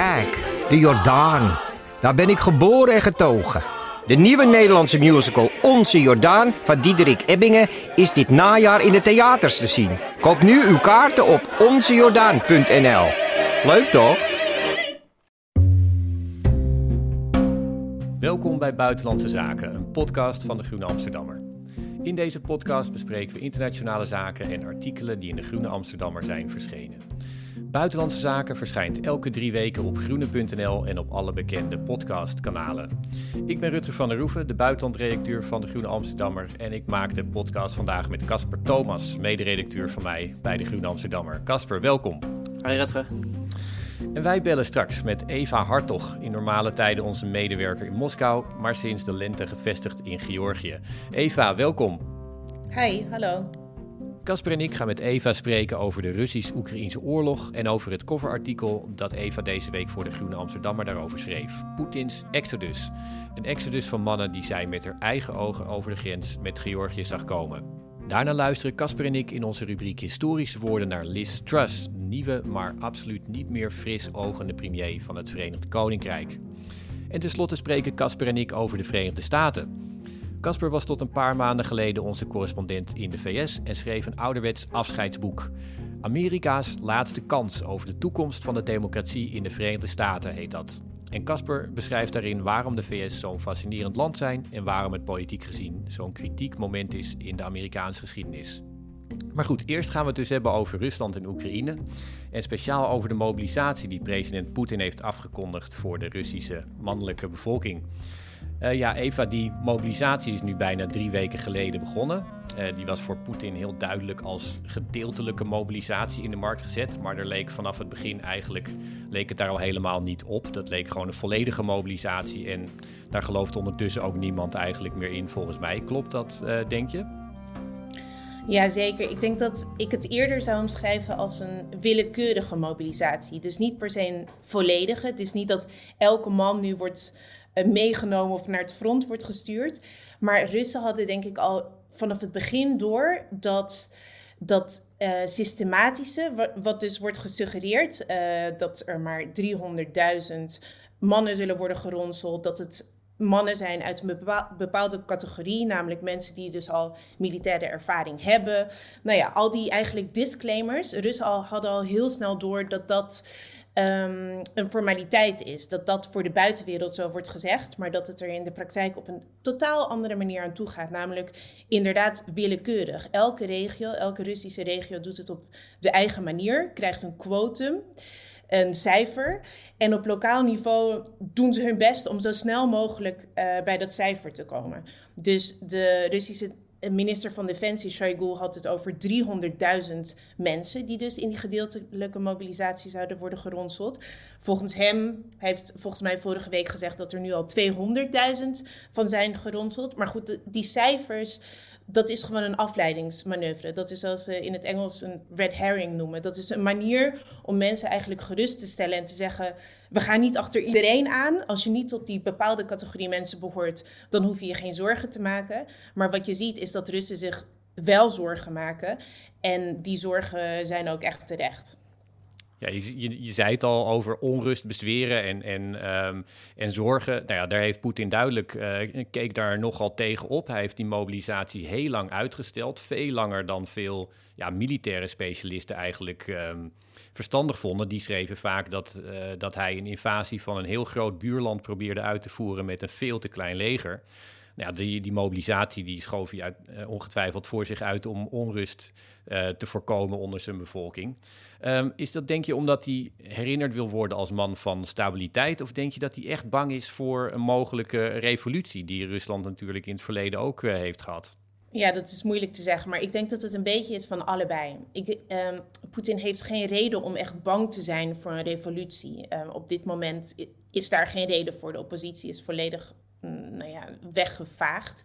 Kijk, de Jordaan. Daar ben ik geboren en getogen. De nieuwe Nederlandse musical Onze Jordaan van Diederik Ebbingen is dit najaar in de theaters te zien. Koop nu uw kaarten op onzejordaan.nl. Leuk toch? Welkom bij Buitenlandse Zaken, een podcast van de Groene Amsterdammer. In deze podcast bespreken we internationale zaken en artikelen die in de Groene Amsterdammer zijn verschenen. Buitenlandse Zaken verschijnt elke drie weken op groene.nl en op alle bekende podcastkanalen. Ik ben Rutger van der Roeven, de buitenlandredacteur van de Groene Amsterdammer. En ik maak de podcast vandaag met Casper Thomas, mederedacteur van mij bij de Groene Amsterdammer. Casper, welkom. Hoi Rutger. En wij bellen straks met Eva Hartog, in normale tijden onze medewerker in Moskou, maar sinds de lente gevestigd in Georgië. Eva, welkom. Hi, hallo. Casper en ik gaan met Eva spreken over de Russisch-Oekraïnse oorlog en over het coverartikel dat Eva deze week voor de Groene Amsterdammer daarover schreef. Poetins Exodus. Een exodus van mannen die zij met haar eigen ogen over de grens met Georgië zag komen. Daarna luisteren Casper en ik in onze rubriek Historische Woorden naar Liz Truss, nieuwe, maar absoluut niet meer fris ogende premier van het Verenigd Koninkrijk. En tenslotte spreken Casper en ik over de Verenigde Staten. Casper was tot een paar maanden geleden onze correspondent in de VS en schreef een ouderwets afscheidsboek. Amerika's laatste kans over de toekomst van de democratie in de Verenigde Staten heet dat. En Casper beschrijft daarin waarom de VS zo'n fascinerend land zijn en waarom het politiek gezien zo'n kritiek moment is in de Amerikaanse geschiedenis. Maar goed, eerst gaan we het dus hebben over Rusland en Oekraïne. En speciaal over de mobilisatie die president Poetin heeft afgekondigd voor de Russische mannelijke bevolking. Uh, ja, Eva, die mobilisatie is nu bijna drie weken geleden begonnen. Uh, die was voor Poetin heel duidelijk als gedeeltelijke mobilisatie in de markt gezet. Maar er leek vanaf het begin eigenlijk leek het daar al helemaal niet op. Dat leek gewoon een volledige mobilisatie. En daar gelooft ondertussen ook niemand eigenlijk meer in, volgens mij. Klopt dat, uh, denk je? Ja, zeker. Ik denk dat ik het eerder zou omschrijven als een willekeurige mobilisatie. Dus niet per se een volledige. Het is niet dat elke man nu wordt meegenomen of naar het front wordt gestuurd. Maar Russen hadden denk ik al vanaf het begin door dat dat uh, systematische, wat dus wordt gesuggereerd, uh, dat er maar 300.000 mannen zullen worden geronseld, dat het mannen zijn uit een bepaalde categorie, namelijk mensen die dus al militaire ervaring hebben. Nou ja, al die eigenlijk disclaimers. Russen al, hadden al heel snel door dat dat um, een formaliteit is. Dat dat voor de buitenwereld zo wordt gezegd, maar dat het er in de praktijk op een totaal andere manier aan toe gaat. Namelijk inderdaad willekeurig. Elke regio, elke Russische regio doet het op de eigen manier, krijgt een quotum een cijfer. En op lokaal niveau doen ze hun best om zo snel mogelijk uh, bij dat cijfer te komen. Dus de Russische minister van Defensie, Shoigu, had het over 300.000 mensen die dus in die gedeeltelijke mobilisatie zouden worden geronseld. Volgens hem heeft volgens mij vorige week gezegd dat er nu al 200.000 van zijn geronseld. Maar goed, die cijfers dat is gewoon een afleidingsmanoeuvre. Dat is zoals ze in het Engels een red herring noemen. Dat is een manier om mensen eigenlijk gerust te stellen en te zeggen: we gaan niet achter iedereen aan. Als je niet tot die bepaalde categorie mensen behoort, dan hoef je je geen zorgen te maken. Maar wat je ziet is dat Russen zich wel zorgen maken. En die zorgen zijn ook echt terecht. Ja, je, je, zei het al over onrust bezweren en, en, um, en zorgen. Nou ja, daar heeft Poetin duidelijk, uh, keek daar nogal tegen op. Hij heeft die mobilisatie heel lang uitgesteld. Veel langer dan veel ja, militaire specialisten eigenlijk um, verstandig vonden. Die schreven vaak dat, uh, dat hij een invasie van een heel groot buurland probeerde uit te voeren met een veel te klein leger. Ja, die, die mobilisatie die schoof hij uit, uh, ongetwijfeld voor zich uit om onrust uh, te voorkomen onder zijn bevolking. Um, is dat denk je omdat hij herinnerd wil worden als man van stabiliteit? Of denk je dat hij echt bang is voor een mogelijke revolutie die Rusland natuurlijk in het verleden ook uh, heeft gehad? Ja, dat is moeilijk te zeggen, maar ik denk dat het een beetje is van allebei. Um, Poetin heeft geen reden om echt bang te zijn voor een revolutie. Um, op dit moment is daar geen reden voor. De oppositie is volledig nou ja, weggevaagd.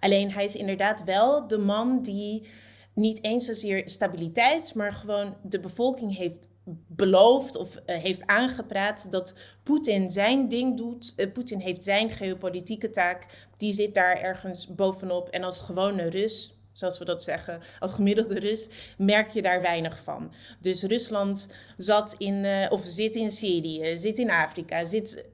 Alleen hij is inderdaad wel de man die niet eens zozeer stabiliteit, maar gewoon de bevolking heeft beloofd of uh, heeft aangepraat dat Poetin zijn ding doet. Uh, Poetin heeft zijn geopolitieke taak, die zit daar ergens bovenop. En als gewone Rus, zoals we dat zeggen, als gemiddelde Rus, merk je daar weinig van. Dus Rusland zat in, uh, of zit in Syrië, zit in Afrika, zit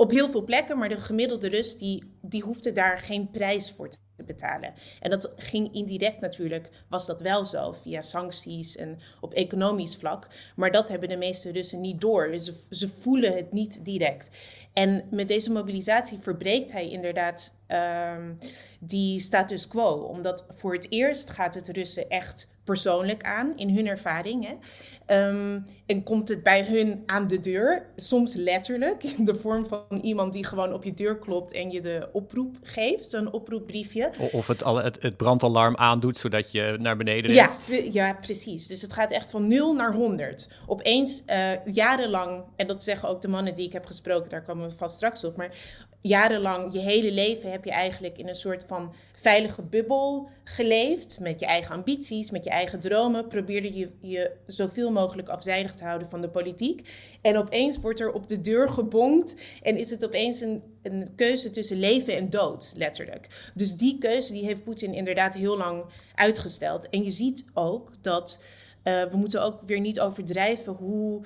op heel veel plekken, maar de gemiddelde Rus die, die hoefde daar geen prijs voor te betalen. En dat ging indirect natuurlijk, was dat wel zo, via sancties en op economisch vlak. Maar dat hebben de meeste Russen niet door. Ze, ze voelen het niet direct. En met deze mobilisatie verbreekt hij inderdaad um, die status quo. Omdat voor het eerst gaat het Russen echt persoonlijk aan, in hun ervaring. Hè? Um, en komt het bij hun aan de deur, soms letterlijk, in de vorm van iemand die gewoon op je deur klopt en je de oproep geeft, zo'n oproepbriefje. Of het, al, het, het brandalarm aandoet, zodat je naar beneden ja, ja, precies. Dus het gaat echt van 0 naar 100. Opeens uh, jarenlang, en dat zeggen ook de mannen die ik heb gesproken, daar komen we vast straks op, maar jarenlang, je hele leven heb je eigenlijk in een soort van veilige bubbel geleefd. Met je eigen ambities, met je eigen dromen. Probeerde je je zoveel mogelijk afzijdig te houden van de politiek. En opeens wordt er op de deur gebonkt en is het opeens een, een keuze tussen leven en dood, letterlijk. Dus die keuze die heeft Poetin inderdaad heel lang uitgesteld. En je ziet ook dat uh, we moeten ook weer niet overdrijven hoe,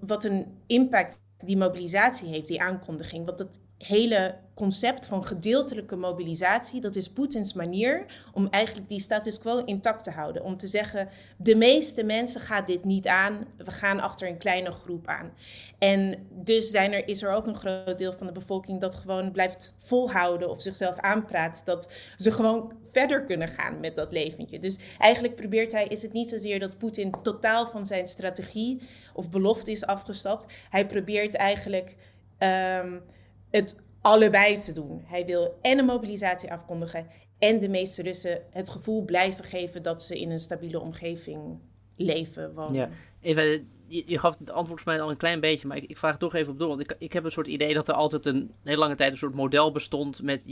wat een impact die mobilisatie heeft, die aankondiging. Want dat hele concept van gedeeltelijke mobilisatie, dat is Poetins manier om eigenlijk die status quo intact te houden. Om te zeggen, de meeste mensen gaan dit niet aan, we gaan achter een kleine groep aan. En dus zijn er, is er ook een groot deel van de bevolking dat gewoon blijft volhouden of zichzelf aanpraat dat ze gewoon verder kunnen gaan met dat leventje. Dus eigenlijk probeert hij, is het niet zozeer dat Poetin totaal van zijn strategie of belofte is afgestapt. Hij probeert eigenlijk... Um, het allebei te doen. Hij wil en een mobilisatie afkondigen en de meeste Russen het gevoel blijven geven dat ze in een stabiele omgeving leven, wonen. Even, je, gaf het antwoord voor mij al een klein beetje, maar ik, vraag toch even op door. Want ik, ik heb een soort idee dat er altijd een hele lange tijd een soort model bestond met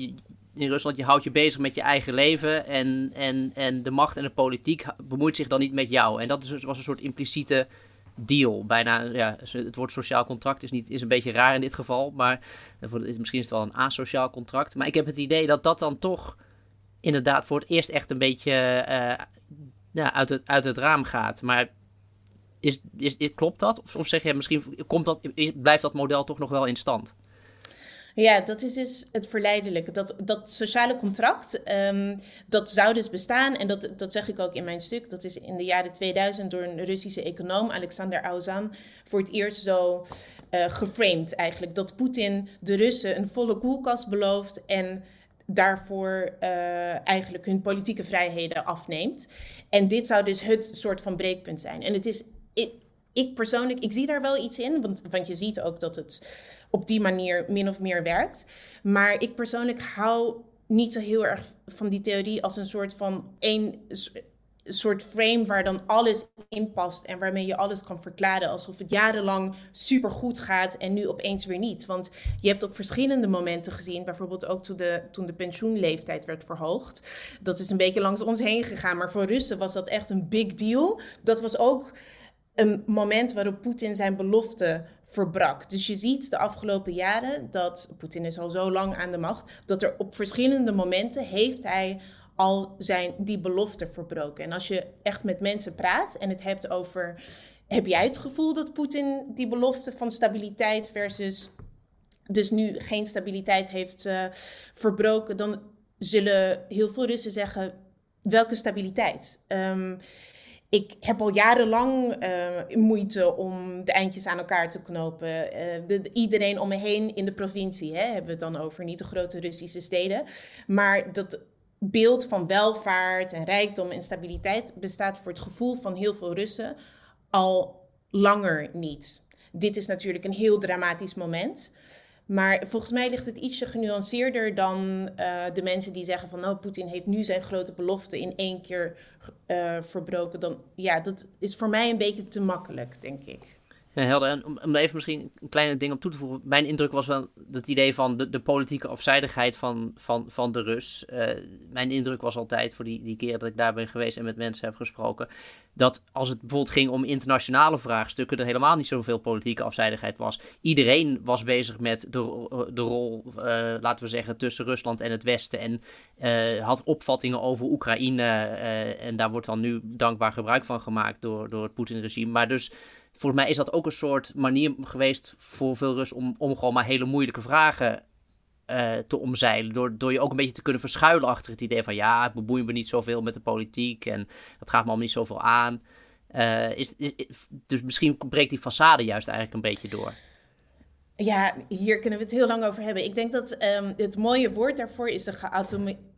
in Rusland, je houdt je bezig met je eigen leven en, en, en de macht en de politiek bemoeit zich dan niet met jou. En dat is, was een soort impliciete deal. Bijna, ja, het woord sociaal contract is, niet, is een beetje raar in dit geval. Maar misschien is het wel een asociaal contract. Maar ik heb het idee dat dat dan toch inderdaad voor het eerst echt een beetje uh, uit, het, uit het raam gaat. Maar is, is, klopt dat? Of, of zeg je misschien komt dat, blijft dat model toch nog wel in stand? Ja, dat is dus het verleidelijke. Dat, dat sociale contract, um, dat zou dus bestaan. En dat, dat zeg ik ook in mijn stuk. Dat is in de jaren 2000 door een Russische econoom, Alexander Auzan, voor het eerst zo uh, geframed eigenlijk. Dat Poetin de Russen een volle koelkast belooft en daarvoor uh, eigenlijk hun politieke vrijheden afneemt. En dit zou dus het soort van breekpunt zijn. En het is ik persoonlijk, ik zie daar wel iets in, want, want je ziet ook dat het op die manier min of meer werkt. Maar ik persoonlijk hou niet zo heel erg van die theorie als een soort van één soort frame waar dan alles in past en waarmee je alles kan verklaren alsof het jarenlang super goed gaat en nu opeens weer niet. Want je hebt op verschillende momenten gezien, bijvoorbeeld ook toen de, toen de pensioenleeftijd werd verhoogd. Dat is een beetje langs ons heen gegaan, maar voor Russen was dat echt een big deal. Dat was ook een moment waarop Poetin zijn belofte verbrak. Dus je ziet de afgelopen jaren dat Poetin is al zo lang aan de macht, dat er op verschillende momenten heeft hij al zijn die belofte verbroken. En als je echt met mensen praat en het hebt over heb jij het gevoel dat Poetin die belofte van stabiliteit versus dus nu geen stabiliteit heeft uh, verbroken, dan zullen heel veel Russen zeggen welke stabiliteit. Um, ik heb al jarenlang uh, moeite om de eindjes aan elkaar te knopen. De, iedereen om me heen in de provincie, hè, hebben we het dan over, niet de grote Russische steden. Maar dat beeld van welvaart en rijkdom en stabiliteit bestaat voor het gevoel van heel veel Russen al langer niet. Dit is natuurlijk een heel dramatisch moment. Maar volgens mij ligt het ietsje genuanceerder dan uh, de mensen die zeggen van nou, Poetin heeft nu zijn grote belofte in één keer uh, verbroken. Dan, ja, dat is voor mij een beetje te makkelijk, denk ik. Ja, helder. En om, even misschien een kleine ding op toe te voegen. Mijn indruk was wel het idee van de, de politieke afzijdigheid van, van, van de Rus. Uh, mijn indruk was altijd, voor die, die keren dat ik daar ben geweest en met mensen heb gesproken, dat als het bijvoorbeeld ging om internationale vraagstukken, er helemaal niet zoveel politieke afzijdigheid was. Iedereen was bezig met de, de rol, laten we zeggen, tussen Rusland en het Westen. En had opvattingen over Oekraïne. en daar wordt dan nu dankbaar gebruik van gemaakt door, door het Poetin-regime. Maar dus volgens mij is dat ook een soort manier geweest voor veel Russen om, om gewoon maar hele moeilijke vragen uh, te omzeilen. Door, door je ook een beetje te kunnen verschuilen achter het idee van ja, ik bemoei me niet zoveel met de politiek en dat gaat me allemaal niet zoveel aan. Uh, is, dus misschien breekt die façade juist eigenlijk een beetje door. Ja, hier kunnen we het heel lang over hebben. Ik denk dat um, het mooie woord daarvoor is de geautomatiseerde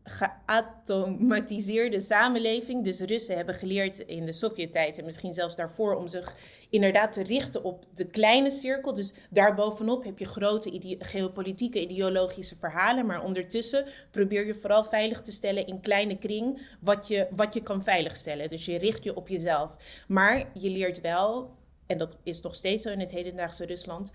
samenleving. Dus Russen hebben geleerd in de Sovjet-tijd en misschien zelfs daarvoor om zich inderdaad te richten op de kleine cirkel. Dus daarbovenop heb je grote geopolitieke, ideologische verhalen. Maar ondertussen probeer je vooral veilig te stellen in kleine kring wat je, wat je kan veiligstellen. Dus je richt je op jezelf. Maar je leert wel, en dat is nog steeds zo in het hedendaagse Rusland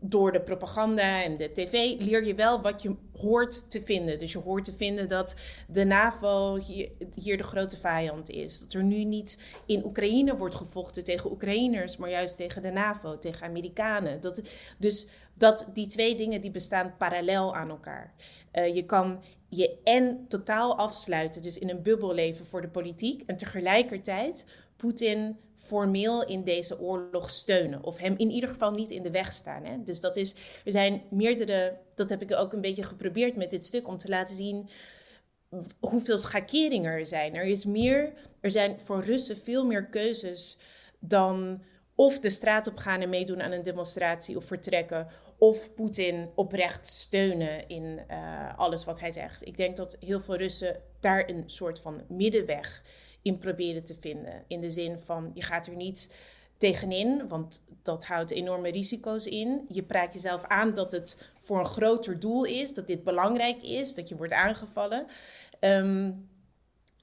door de propaganda en de tv leer je wel wat je hoort te vinden. Dus je hoort te vinden dat de NAVO hier, de grote vijand is. Dat er nu niet in Oekraïne wordt gevochten tegen Oekraïners, maar juist tegen de NAVO, tegen Amerikanen. Dat, dus dat die twee dingen die bestaan parallel aan elkaar. Uh, je kan je en totaal afsluiten, dus in een bubbel leven voor de politiek, en tegelijkertijd Poetin formeel in deze oorlog steunen. Of hem in ieder geval niet in de weg staan. Hè? Dus dat is, er zijn meerdere, dat heb ik ook een beetje geprobeerd met dit stuk, om te laten zien hoeveel schakeringen er zijn. Er is meer, er zijn voor Russen veel meer keuzes dan of de straat op gaan en meedoen aan een demonstratie of vertrekken, of Poetin oprecht steunen in uh, alles wat hij zegt. Ik denk dat heel veel Russen daar een soort van middenweg in proberen te vinden. In de zin van, je gaat er niet tegenin, want dat houdt enorme risico's in. Je praat jezelf aan dat het voor een groter doel is, dat dit belangrijk is, dat je wordt aangevallen. Um,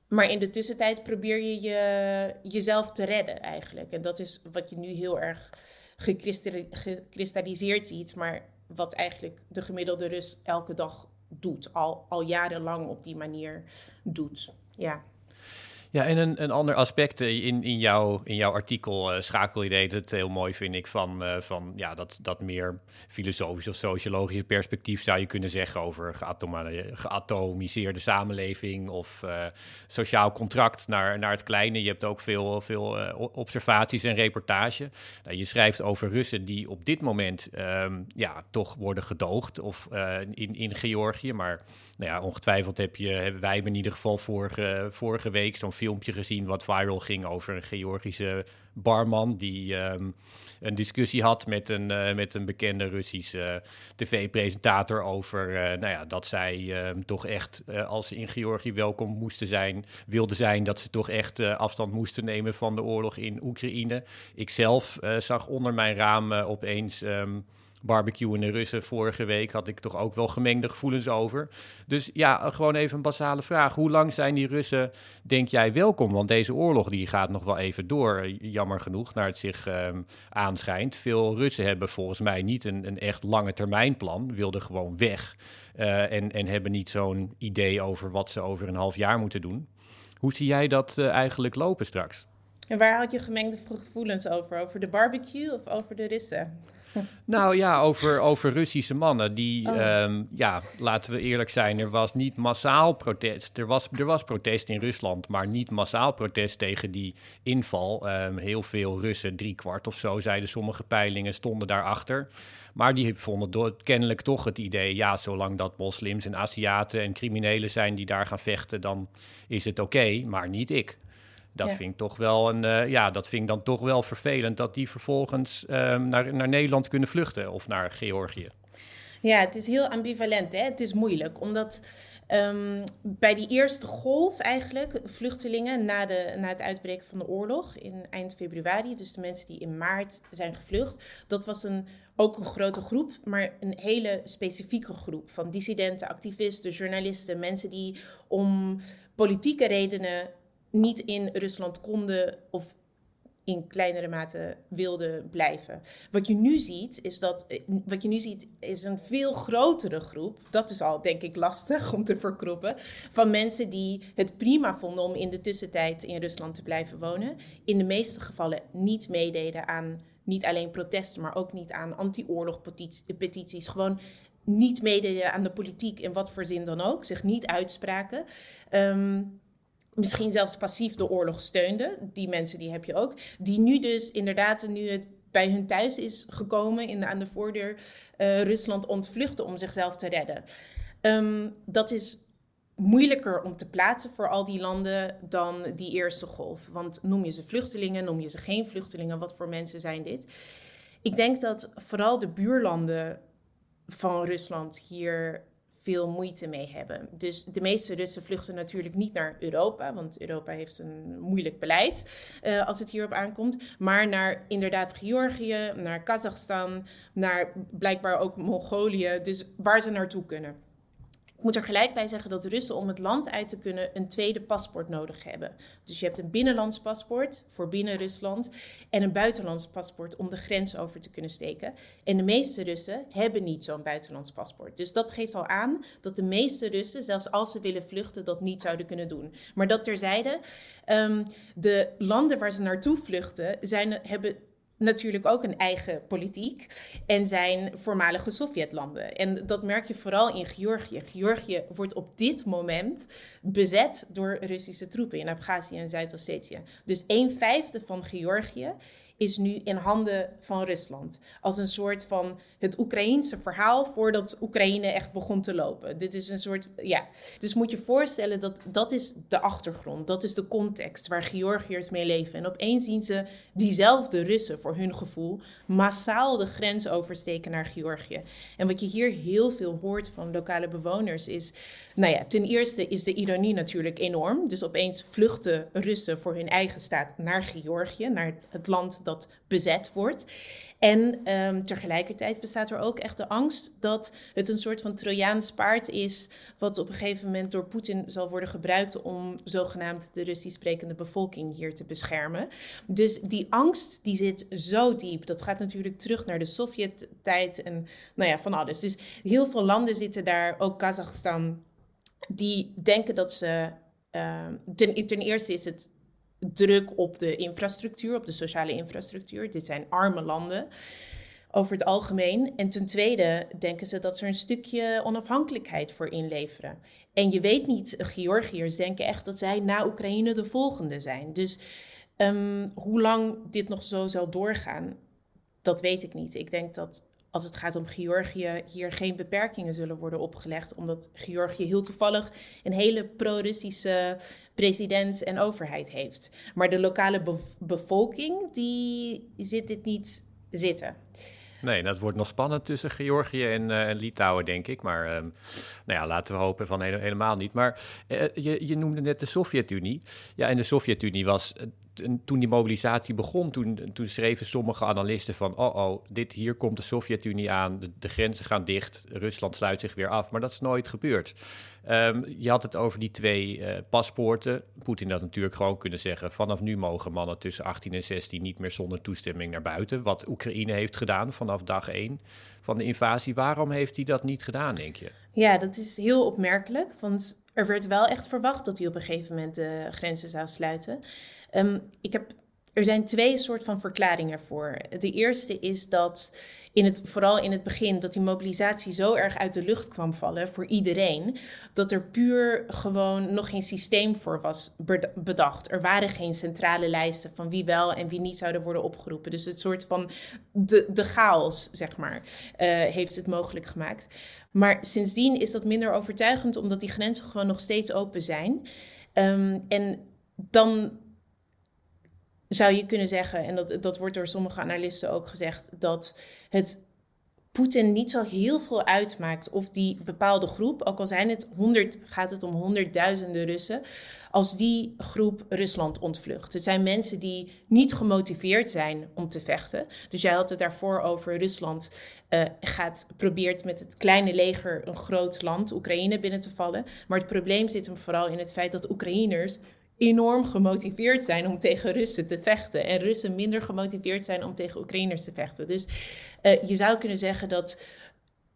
maar in de tussentijd probeer je, je jezelf te redden eigenlijk. En dat is wat je nu heel erg gekristalliseerd ziet, maar wat eigenlijk de gemiddelde Rus elke dag doet, al, al jarenlang op die manier doet. Ja. Ja, en een, een ander aspect eh, in, in, jouw, in jouw artikel uh, het heel mooi, vind ik, van, uh, van ja, dat, dat meer filosofisch of sociologische perspectief zou je kunnen zeggen over geatomiseerde samenleving of sociaal contract naar, naar het kleine. Je hebt ook veel, veel observaties en reportage. Nou, je schrijft over Russen die op dit moment um, ja, toch worden gedoogd of in, in Georgië, maar nou ja, ongetwijfeld heb je, hebben wij in ieder geval vorige, vorige week zo'n filmpje gezien wat viral ging over een Georgische barman die um, een discussie had met een, uh, met een bekende Russische tv-presentator over uh, nou ja, dat zij um, toch echt, als ze in Georgië welkom moesten zijn, wilden zijn, dat ze toch echt afstand moesten nemen van de oorlog in Oekraïne. Ik zelf zag onder mijn raam opeens. Um, barbecue in de Russen vorige week had ik toch ook wel gemengde gevoelens over. Dus ja, gewoon even een basale vraag. Hoe lang zijn die Russen, denk jij, welkom? Want deze oorlog die gaat nog wel even door, jammer genoeg, naar het zich um, aanschijnt. Veel Russen hebben volgens mij niet een, een echt lange termijn plan, wilden gewoon weg. Uh, en, en hebben niet zo'n idee over wat ze over een half jaar moeten doen. Hoe zie jij dat uh, eigenlijk lopen straks? En waar had je gemengde gevoelens over? Over de barbecue of over de Russen? Nou ja, over, over Russische mannen. Die, oh. um, ja, laten we eerlijk zijn, er was niet massaal protest. Er was, er was protest in Rusland, maar niet massaal protest tegen die inval. Um, heel veel Russen, drie kwart of zo, zeiden sommige peilingen, stonden daarachter. Maar die vonden kennelijk toch het idee, ja, zolang dat moslims en Aziaten en criminelen zijn die daar gaan vechten, dan is het oké, maar niet ik. Dat vind ik toch wel een, uh, ja, dat vind ik dan toch wel vervelend dat die vervolgens um, naar, naar Nederland kunnen vluchten of naar Georgië. Ja, het is heel ambivalent. Hè? Het is moeilijk, omdat Ehm, bij die eerste golf eigenlijk, vluchtelingen na, de, na het uitbreken van de oorlog in eind februari, dus de mensen die in maart zijn gevlucht, dat was een, ook een grote groep, maar een hele specifieke groep van dissidenten, activisten, journalisten, mensen die om politieke redenen niet in Rusland konden of in kleinere mate wilde blijven. Wat je nu ziet, is dat wat je nu ziet, is een veel grotere groep. Dat is al denk ik lastig om te verkroppen. Van mensen die het prima vonden om in de tussentijd in Rusland te blijven wonen. In de meeste gevallen niet meededen aan niet alleen protesten, maar ook niet aan anti-oorlog-petities. Gewoon niet meededen aan de politiek in wat voor zin dan ook. Zich niet uitspraken. Um, misschien zelfs passief de oorlog steunden. Die mensen die heb je ook. Die nu dus inderdaad, nu het bij hun thuis is gekomen, in de, aan de voordeur, uh, Rusland ontvluchten om zichzelf te redden. Um, dat is moeilijker om te plaatsen voor al die landen dan die eerste golf. Want noem je ze vluchtelingen, noem je ze geen vluchtelingen, wat voor mensen zijn dit? Ik denk dat vooral de buurlanden van Rusland hier veel moeite mee hebben. Dus de meeste Russen vluchten natuurlijk niet naar Europa, want Europa heeft een moeilijk beleid uh, als het hierop aankomt, maar naar inderdaad Georgië, naar Kazachstan, naar blijkbaar ook Mongolië, dus waar ze naartoe kunnen. Ik moet er gelijk bij zeggen dat Russen om het land uit te kunnen een tweede paspoort nodig hebben. Dus je hebt een binnenlands paspoort voor binnen Rusland en een buitenlands paspoort om de grens over te kunnen steken. En de meeste Russen hebben niet zo'n buitenlands paspoort. Dus dat geeft al aan dat de meeste Russen, zelfs als ze willen vluchten, dat niet zouden kunnen doen. Maar dat terzijde, um, de landen waar ze naartoe vluchten zijn, hebben natuurlijk ook een eigen politiek en zijn voormalige Sovjetlanden. En dat merk je vooral in Georgië. Georgië wordt op dit moment bezet door Russische troepen in Abhazie en Zuid-Ossetië. Dus een vijfde van Georgië is nu in handen van Rusland. Als een soort van het Oekraïense verhaal voordat Oekraïne echt begon te lopen. Dit is een soort, ja. Dus moet je voorstellen dat dat is de achtergrond, dat is de context waar Georgiërs mee leven. En opeens zien ze diezelfde Russen voor hun gevoel massaal de grens oversteken naar Georgië. En wat je hier heel veel hoort van lokale bewoners is, nou ja, ten eerste is de ironie natuurlijk enorm. Dus opeens vluchten Russen voor hun eigen staat naar Georgië, naar het land dat bezet wordt. En um, tegelijkertijd bestaat er ook echt de angst dat het een soort van Trojaans paard is, wat op een gegeven moment door Poetin zal worden gebruikt om zogenaamd de Russisch sprekende bevolking hier te beschermen. Dus die angst die zit zo diep. Dat gaat natuurlijk terug naar de Sovjet-tijd en nou ja, van alles. Dus heel veel landen zitten daar, ook Kazachstan, die denken dat ze. Ten, ten eerste is het druk op de infrastructuur, op de sociale infrastructuur. Dit zijn arme landen over het algemeen. En ten tweede denken ze dat ze er een stukje onafhankelijkheid voor inleveren. En je weet niet, Georgiërs denken echt dat zij na Oekraïne de volgende zijn. Dus um, hoe lang dit nog zo zal doorgaan, dat weet ik niet. Ik denk dat als het gaat om Georgië hier geen beperkingen zullen worden opgelegd, omdat Georgië heel toevallig een hele pro-Russische president en overheid heeft. Maar de lokale bevolking, die zit dit niet zitten. Nee, dat wordt nog spannend tussen Georgië en, uh, en Litouwen, denk ik. Maar uh, nou ja, laten we hopen van helemaal niet. Maar uh, je, je noemde net de Sovjet-Unie. Ja, en de Sovjet-Unie was toen die mobilisatie begon, toen, toen schreven sommige analisten van... oh, oh, dit, hier komt de Sovjet-Unie aan, de, de, grenzen gaan dicht... Rusland sluit zich weer af, maar dat is nooit gebeurd. Um, je had het over die twee uh, paspoorten. Poetin had natuurlijk gewoon kunnen zeggen... vanaf nu mogen mannen tussen 18 en 16 niet meer zonder toestemming naar buiten... wat Oekraïne heeft gedaan vanaf dag 1 van de invasie. Waarom heeft hij dat niet gedaan, denk je? Ja, dat is heel opmerkelijk, want er werd wel echt verwacht... dat hij op een gegeven moment de grenzen zou sluiten... Um, ik heb, er zijn twee soort van verklaringen voor. De eerste is dat in het, vooral in het begin, dat die mobilisatie zo erg uit de lucht kwam vallen voor iedereen, dat er puur gewoon nog geen systeem voor was bedacht. Er waren geen centrale lijsten van wie wel en wie niet zouden worden opgeroepen. Dus het soort van de, de chaos, zeg maar, uh, heeft het mogelijk gemaakt. Maar sindsdien is dat minder overtuigend, omdat die grenzen gewoon nog steeds open zijn. Um, en dan zou je kunnen zeggen, en dat, dat wordt door sommige analisten ook gezegd, dat het Poetin niet zo heel veel uitmaakt of die bepaalde groep, ook al zijn het honderd, gaat het om honderdduizenden Russen, als die groep Rusland ontvlucht. Het zijn mensen die niet gemotiveerd zijn om te vechten. Dus jij had het daarvoor over Rusland uh, gaat, probeert met het kleine leger een groot land, Oekraïne, binnen te vallen. Maar het probleem zit hem vooral in het feit dat Oekraïners enorm gemotiveerd zijn om tegen Russen te vechten. En Russen minder gemotiveerd zijn om tegen Oekraïners te vechten. Dus uh, je zou kunnen zeggen dat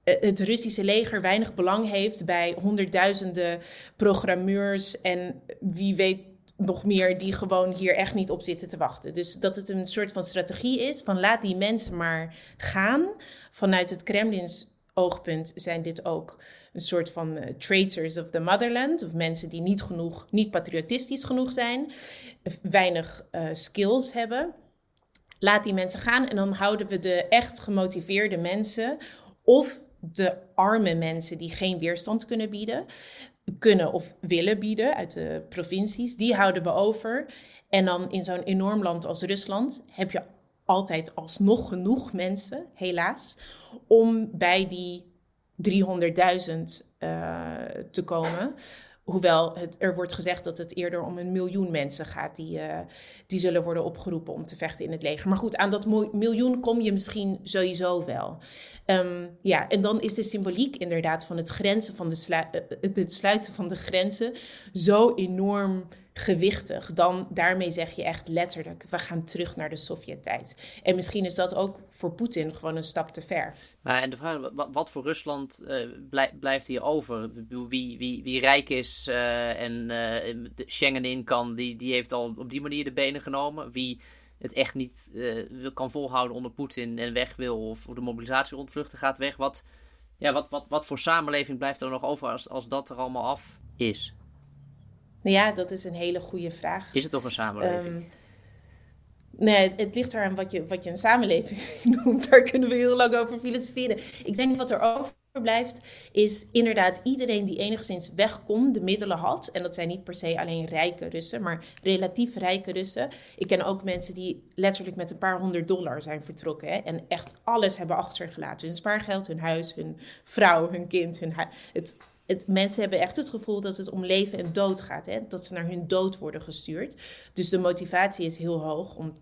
uh, het Russische leger weinig belang heeft bij honderdduizenden programmeurs en wie weet nog meer die gewoon hier echt niet op zitten te wachten. Dus dat het een soort van strategie is van laat die mensen maar gaan. Vanuit het Kremlins oogpunt zijn dit ook een soort van uh, traitors of the motherland. Of mensen die niet genoeg, niet patriotistisch genoeg zijn, weinig uh, skills hebben. Laat die mensen gaan en dan houden we de echt gemotiveerde mensen of de arme mensen die geen weerstand kunnen bieden, kunnen of willen bieden uit de provincies, die houden we over. En dan in zo'n enorm land als Rusland heb je altijd alsnog genoeg mensen, helaas, om bij die 300.000 uh, te komen. Hoewel het, er wordt gezegd dat het eerder om een miljoen mensen gaat die, uh, die zullen worden opgeroepen om te vechten in het leger. Maar goed, aan dat miljoen kom je misschien sowieso wel. Um, ja, en dan is de symboliek inderdaad van het, grenzen van de slu het sluiten van de grenzen zo enorm gewichtig. Dan daarmee zeg je echt letterlijk, we gaan terug naar de Sovjet-tijd. En misschien is dat ook voor Poetin gewoon een stap te ver. Maar en de vraag, wat, wat voor Rusland blij, blijft hier over? Wie, wie, wie rijk is uh, en uh, Schengen in kan, die, die heeft al op die manier de benen genomen. Wie het echt niet kan volhouden onder Poetin en weg wil, of, of de mobilisatie ontvluchten gaat weg. Wat, ja, wat, wat, wat voor samenleving blijft er nog over als, als dat er allemaal af is? Nou ja, dat is een hele goede vraag. Is het toch een samenleving? Um, nee, het, ligt eraan wat je, wat je een samenleving noemt. Daar kunnen we heel lang over filosoferen. Ik denk wat er overblijft, is inderdaad iedereen die enigszins wegkomt, de middelen had. En dat zijn niet per se alleen rijke Russen, maar relatief rijke Russen. Ik ken ook mensen die letterlijk met een paar honderd dollar zijn vertrokken. Hè, en echt alles hebben achtergelaten. Hun spaargeld, hun huis, hun vrouw, hun kind, hun het mensen hebben echt het gevoel dat het om leven en dood gaat. Hè? Dat ze naar hun dood worden gestuurd. Dus de motivatie is heel hoog om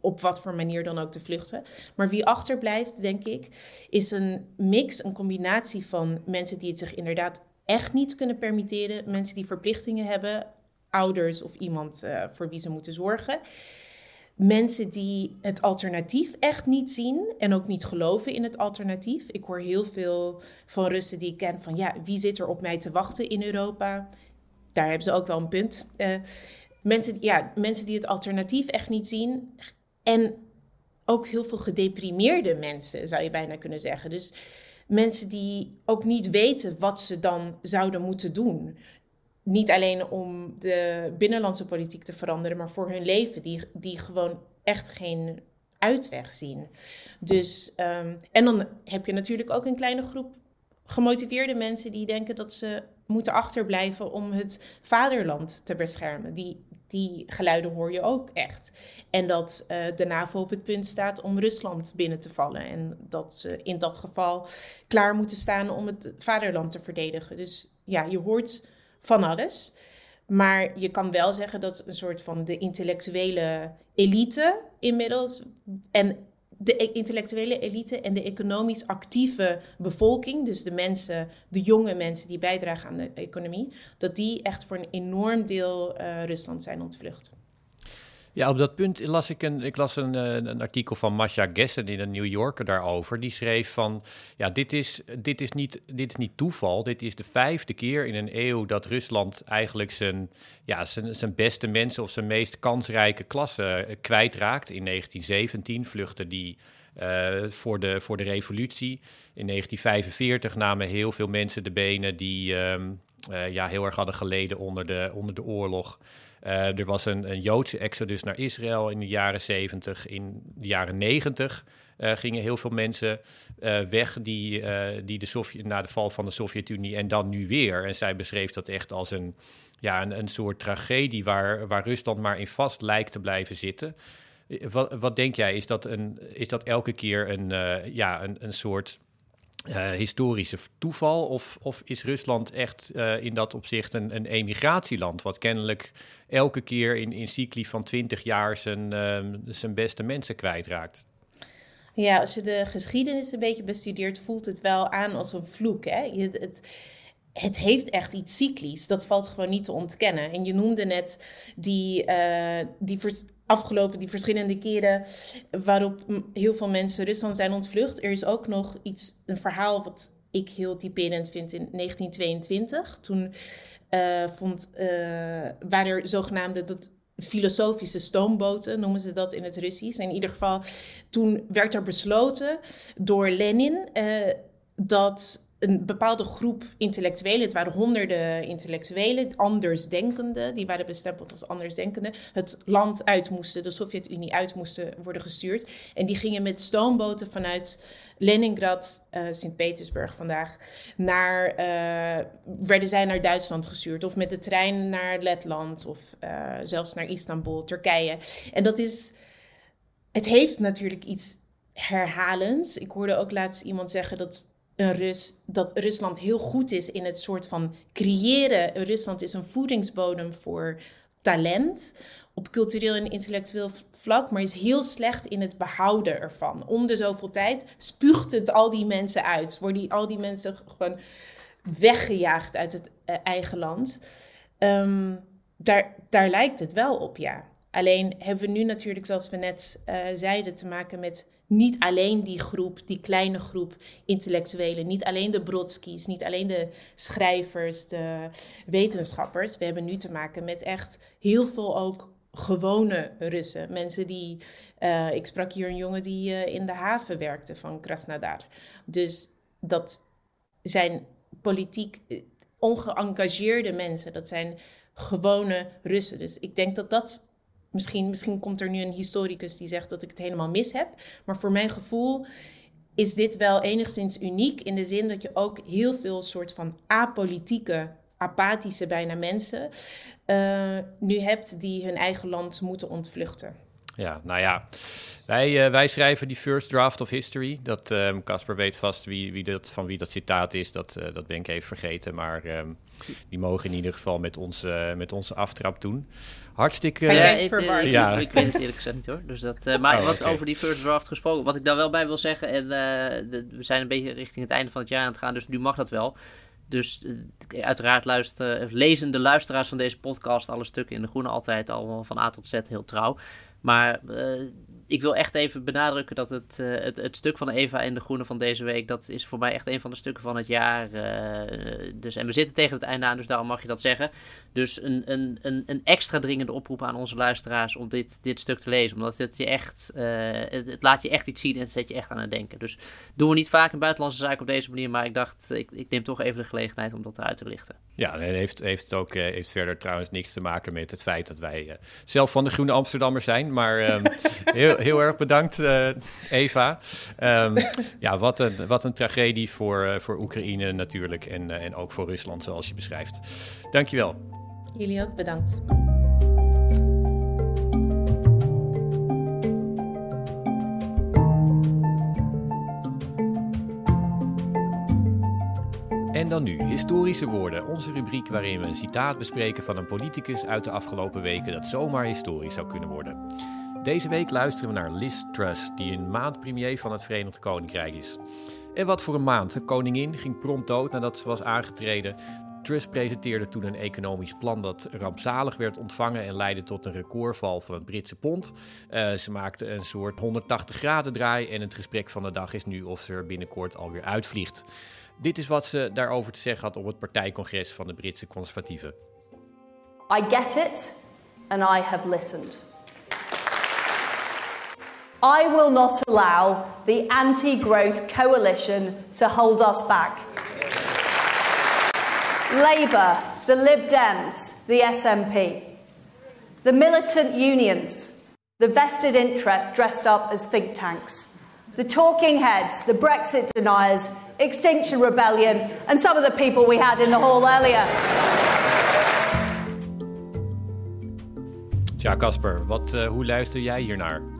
op wat voor manier dan ook te vluchten. Maar wie achterblijft, denk ik, is een mix, een combinatie van mensen die het zich inderdaad echt niet kunnen permitteren. Mensen die verplichtingen hebben, ouders of iemand uh, voor wie ze moeten zorgen mensen die het alternatief echt niet zien en ook niet geloven in het alternatief. Ik hoor heel veel van Russen die ik ken van ja, wie zit er op mij te wachten in Europa? Daar hebben ze ook wel een punt. Uh, mensen, ja, mensen die het alternatief echt niet zien en ook heel veel gedeprimeerde mensen, zou je bijna kunnen zeggen. Dus mensen die ook niet weten wat ze dan zouden moeten doen niet alleen om de binnenlandse politiek te veranderen, maar voor hun leven, die, die gewoon echt geen uitweg zien. Dus, um, en dan heb je natuurlijk ook een kleine groep gemotiveerde mensen die denken dat ze moeten achterblijven om het vaderland te beschermen. Die, die geluiden hoor je ook echt. En dat uh, de NAVO op het punt staat om Rusland binnen te vallen. En dat ze in dat geval klaar moeten staan om het vaderland te verdedigen. Dus ja, je hoort van alles. Maar je kan wel zeggen dat een soort van de intellectuele elite inmiddels. En de e-, intellectuele elite en de economisch actieve bevolking, dus de mensen, de jonge mensen die bijdragen aan de economie, dat die echt voor een enorm deel uh, Rusland zijn ontvlucht. Ja, op dat punt las ik een, ik las een, eh, een artikel van Masha Gessen in de New Yorker daarover. Die schreef van, ja, dit is, dit, is niet, dit is niet toeval. Dit is de vijfde keer in een eeuw dat Rusland eigenlijk zijn, ja, zijn, zijn beste mensen of zijn meest kansrijke klasse eh, kwijtraakt. In 1917 vluchtte die uh, voor, de, voor de revolutie. In 1945 namen heel veel mensen de benen die uh, ja, heel erg hadden geleden onder de, onder de oorlog. Uh, er was een, een, Joodse exodus naar Israël in de jaren 70. In de jaren 90 uh, gingen heel veel mensen uh, weg die, die de Sovjet, na de val van de Sovjet-Unie en dan nu weer. En zij beschreef dat echt als een, ja, een, een soort tragedie waar, waar Rusland maar in vast lijkt te blijven zitten. Wat, wat denk jij? Is dat, een, is dat elke keer een, ja, een, een soort uh, historische toeval? Of, of is Rusland echt uh, in dat opzicht een, een emigratieland, wat kennelijk elke keer in, in cycli van 20 jaar zijn, uh, zijn beste mensen kwijtraakt? Ja, als je de geschiedenis een beetje bestudeert, voelt het wel aan als een vloek. Hè? Je, het, het heeft echt iets cyclisch. Dat valt gewoon niet te ontkennen. En je noemde net die, uh, die afgelopen, die verschillende keren waarop heel veel mensen Rusland zijn ontvlucht. Er is ook nog iets, een verhaal wat ik heel typerend vind in 1922. Toen uh, vond, uh, waren er zogenaamde dat, filosofische stoomboten, noemen ze dat in het Russisch. In ieder geval, toen werd er besloten door Lenin uh, dat een bepaalde groep intellectuelen, het waren honderden intellectuelen, andersdenkenden, die waren bestempeld als andersdenkenden, het land uit moesten, de Sovjet-Unie uit moesten worden gestuurd. En die gingen met stoomboten vanuit Leningrad, uh, Sint-Petersburg vandaag, naar, uh, werden zij naar Duitsland gestuurd. Of met de trein naar Letland, of uh, zelfs naar Istanbul, Turkije. En dat is, het heeft natuurlijk iets herhalends. Ik hoorde ook laatst iemand zeggen dat Rus, dat Rusland heel goed is in het soort van creëren. Rusland is een voedingsbodem voor talent op cultureel en intellectueel vlak, maar is heel slecht in het behouden ervan. Om de zoveel tijd spuugt het al die mensen uit. Worden die, al die mensen gewoon weggejaagd uit het uh, eigen land. Um, daar, daar lijkt het wel op, ja. Alleen hebben we nu natuurlijk, zoals we net uh, zeiden, te maken met niet alleen die groep, die kleine groep intellectuelen, niet alleen de Brodskis, niet alleen de schrijvers, de wetenschappers. We hebben nu te maken met echt heel veel ook gewone Russen. Mensen die. Uh, ik sprak hier een jongen die uh, in de haven werkte van Krasnodar. Dus dat zijn politiek eh, ongeëngageerde mensen. Dat zijn gewone Russen. Dus ik denk dat dat Misschien, misschien komt er nu een historicus die zegt dat ik het helemaal mis heb. Maar voor mijn gevoel is dit wel enigszins uniek in de zin dat je ook heel veel soort van apolitieke, apathische bijna mensen uh, nu hebt die hun eigen land moeten ontvluchten. Ja, nou ja, wij, uh, wij schrijven die first draft of history. Dat Casper um, weet vast wie, wie dat, van wie dat citaat is. Dat, uh, dat ben ik even vergeten. Maar um, die mogen in ieder geval met onze, met onze aftrap doen. Hartstikke... Ja, het, uh, ik, ja. ik weet het eerlijk gezegd niet hoor. Dus dat, uh, maar oh, wat okay. over die first draft gesproken, wat ik daar wel bij wil zeggen, en uh, de, we zijn een beetje richting het einde van het jaar aan het gaan, dus nu mag dat wel. Dus uiteraard luisteren, lezen de luisteraars van deze podcast alle stukken in de Groene altijd al van A tot Z heel trouw. Maar ik wil echt even benadrukken dat het, uh, het, het, stuk van Eva en de Groene van deze week, dat is voor mij echt een van de stukken van het jaar. Uh, dus, en we zitten tegen het einde aan, dus daarom mag je dat zeggen. Dus een, een, een, een extra dringende oproep aan onze luisteraars om dit, dit stuk te lezen. Omdat het je echt, het, het, laat je echt iets zien en het zet je echt aan het denken. Dus doen we niet vaak in buitenlandse zaken op deze manier, maar ik dacht, ik, ik neem toch even de gelegenheid om dat eruit te lichten. Ja, en heeft, heeft ook heeft verder trouwens niks te maken met het feit dat wij zelf van de Groene Amsterdammer zijn. Maar ehm, heel, heel erg bedankt, uh, Eva. Um, ja, wat een, wat een tragedie voor, uh, voor Oekraïne natuurlijk en, uh, en ook voor Rusland, zoals je beschrijft. Dankjewel. Jullie ook bedankt. En dan nu, historische woorden, onze rubriek waarin we een citaat bespreken van een politicus uit de afgelopen weken dat zomaar historisch zou kunnen worden. Deze week luisteren we naar Liz Truss, die een maand premier van het Verenigd Koninkrijk is. En wat voor een maand. De koningin ging prompt dood nadat ze was aangetreden. Truss presenteerde toen een economisch plan dat rampzalig werd ontvangen en leidde tot een recordval van het Britse pond. Uh, ze maakte een soort 180 graden draai en het gesprek van de dag is nu of ze er binnenkort alweer uitvliegt. Dit is wat ze daarover te zeggen had op het partijcongres van de Britse conservatieven. I get it and I have listened. I will not allow the anti growth coalition to hold us back. Labour, the Lib Dems, the SNP, the militant unions, the vested interests dressed up as think tanks, the talking heads, the Brexit deniers, Extinction Rebellion, and some of the people we had in the hall earlier. Tja, Casper, wat, uh, hoe luister jij hiernaar?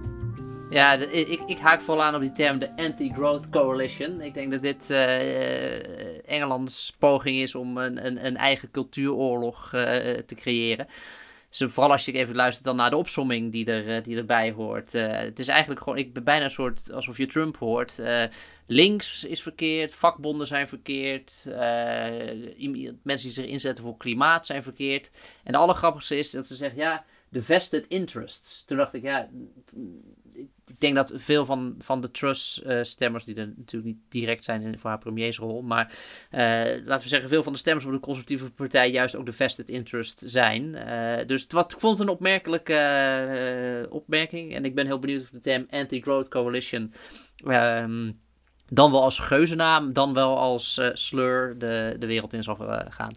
Ja, ik, ik haak vol aan op die term de Anti-Growth Coalition. Ik denk dat dit uh, Engelands poging is om een, een, een eigen cultuuroorlog uh, te creëren. Dus vooral als je even luistert dan naar de opsomming die, er, die erbij hoort. het is eigenlijk gewoon, ik ben bijna een soort alsof je Trump hoort. links is verkeerd, vakbonden zijn verkeerd, mensen die zich inzetten voor klimaat zijn verkeerd. En de allergrappigste is dat ze zeggen, ja de vested interests. Toen dacht ik, ja, ik denk dat veel van, van de Truss-stemmers, die er natuurlijk niet direct zijn in, voor haar premiersrol, maar uh, laten we zeggen, veel van de stemmers op de conservatieve partij juist ook de vested interest zijn. Uh, dus wat, ik vond het een opmerkelijke uh, opmerking en ik ben heel benieuwd of de term Anti-Growth Coalition ehm, dan wel als geuzennaam, dan wel als slur de, de wereld in zal gaan.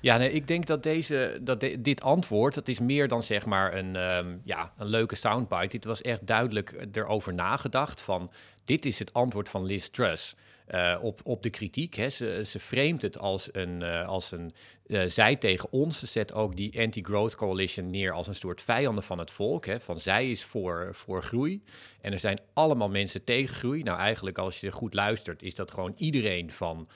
Ja, nee, ik denk dat, deze, dat dit antwoord, dat is meer dan zeg maar een, um, ja, een leuke soundbite. Dit was echt duidelijk erover nagedacht van, dit is het antwoord van Liz Truss. Uh, op, op de kritiek. Hè. Ze, ze framet het als een, uh, als een uh, zij tegen ons. Ze zet ook die anti-growth coalition neer als een soort vijanden van het volk. Hè. Van zij is voor, voor groei. En er zijn allemaal mensen tegen groei. Nou, eigenlijk als je goed luistert, is dat gewoon iedereen van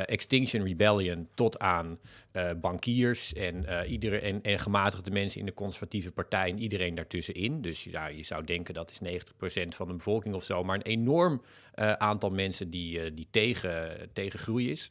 Extinction Rebellion tot aan uh, bankiers en, uh, iedere, en, en gematigde mensen in de conservatieve partij en iedereen daartussenin. Dus ja, je zou denken dat is 90% van de bevolking of zo, maar een enorm aantal mensen die, die tegen, tegen groei is.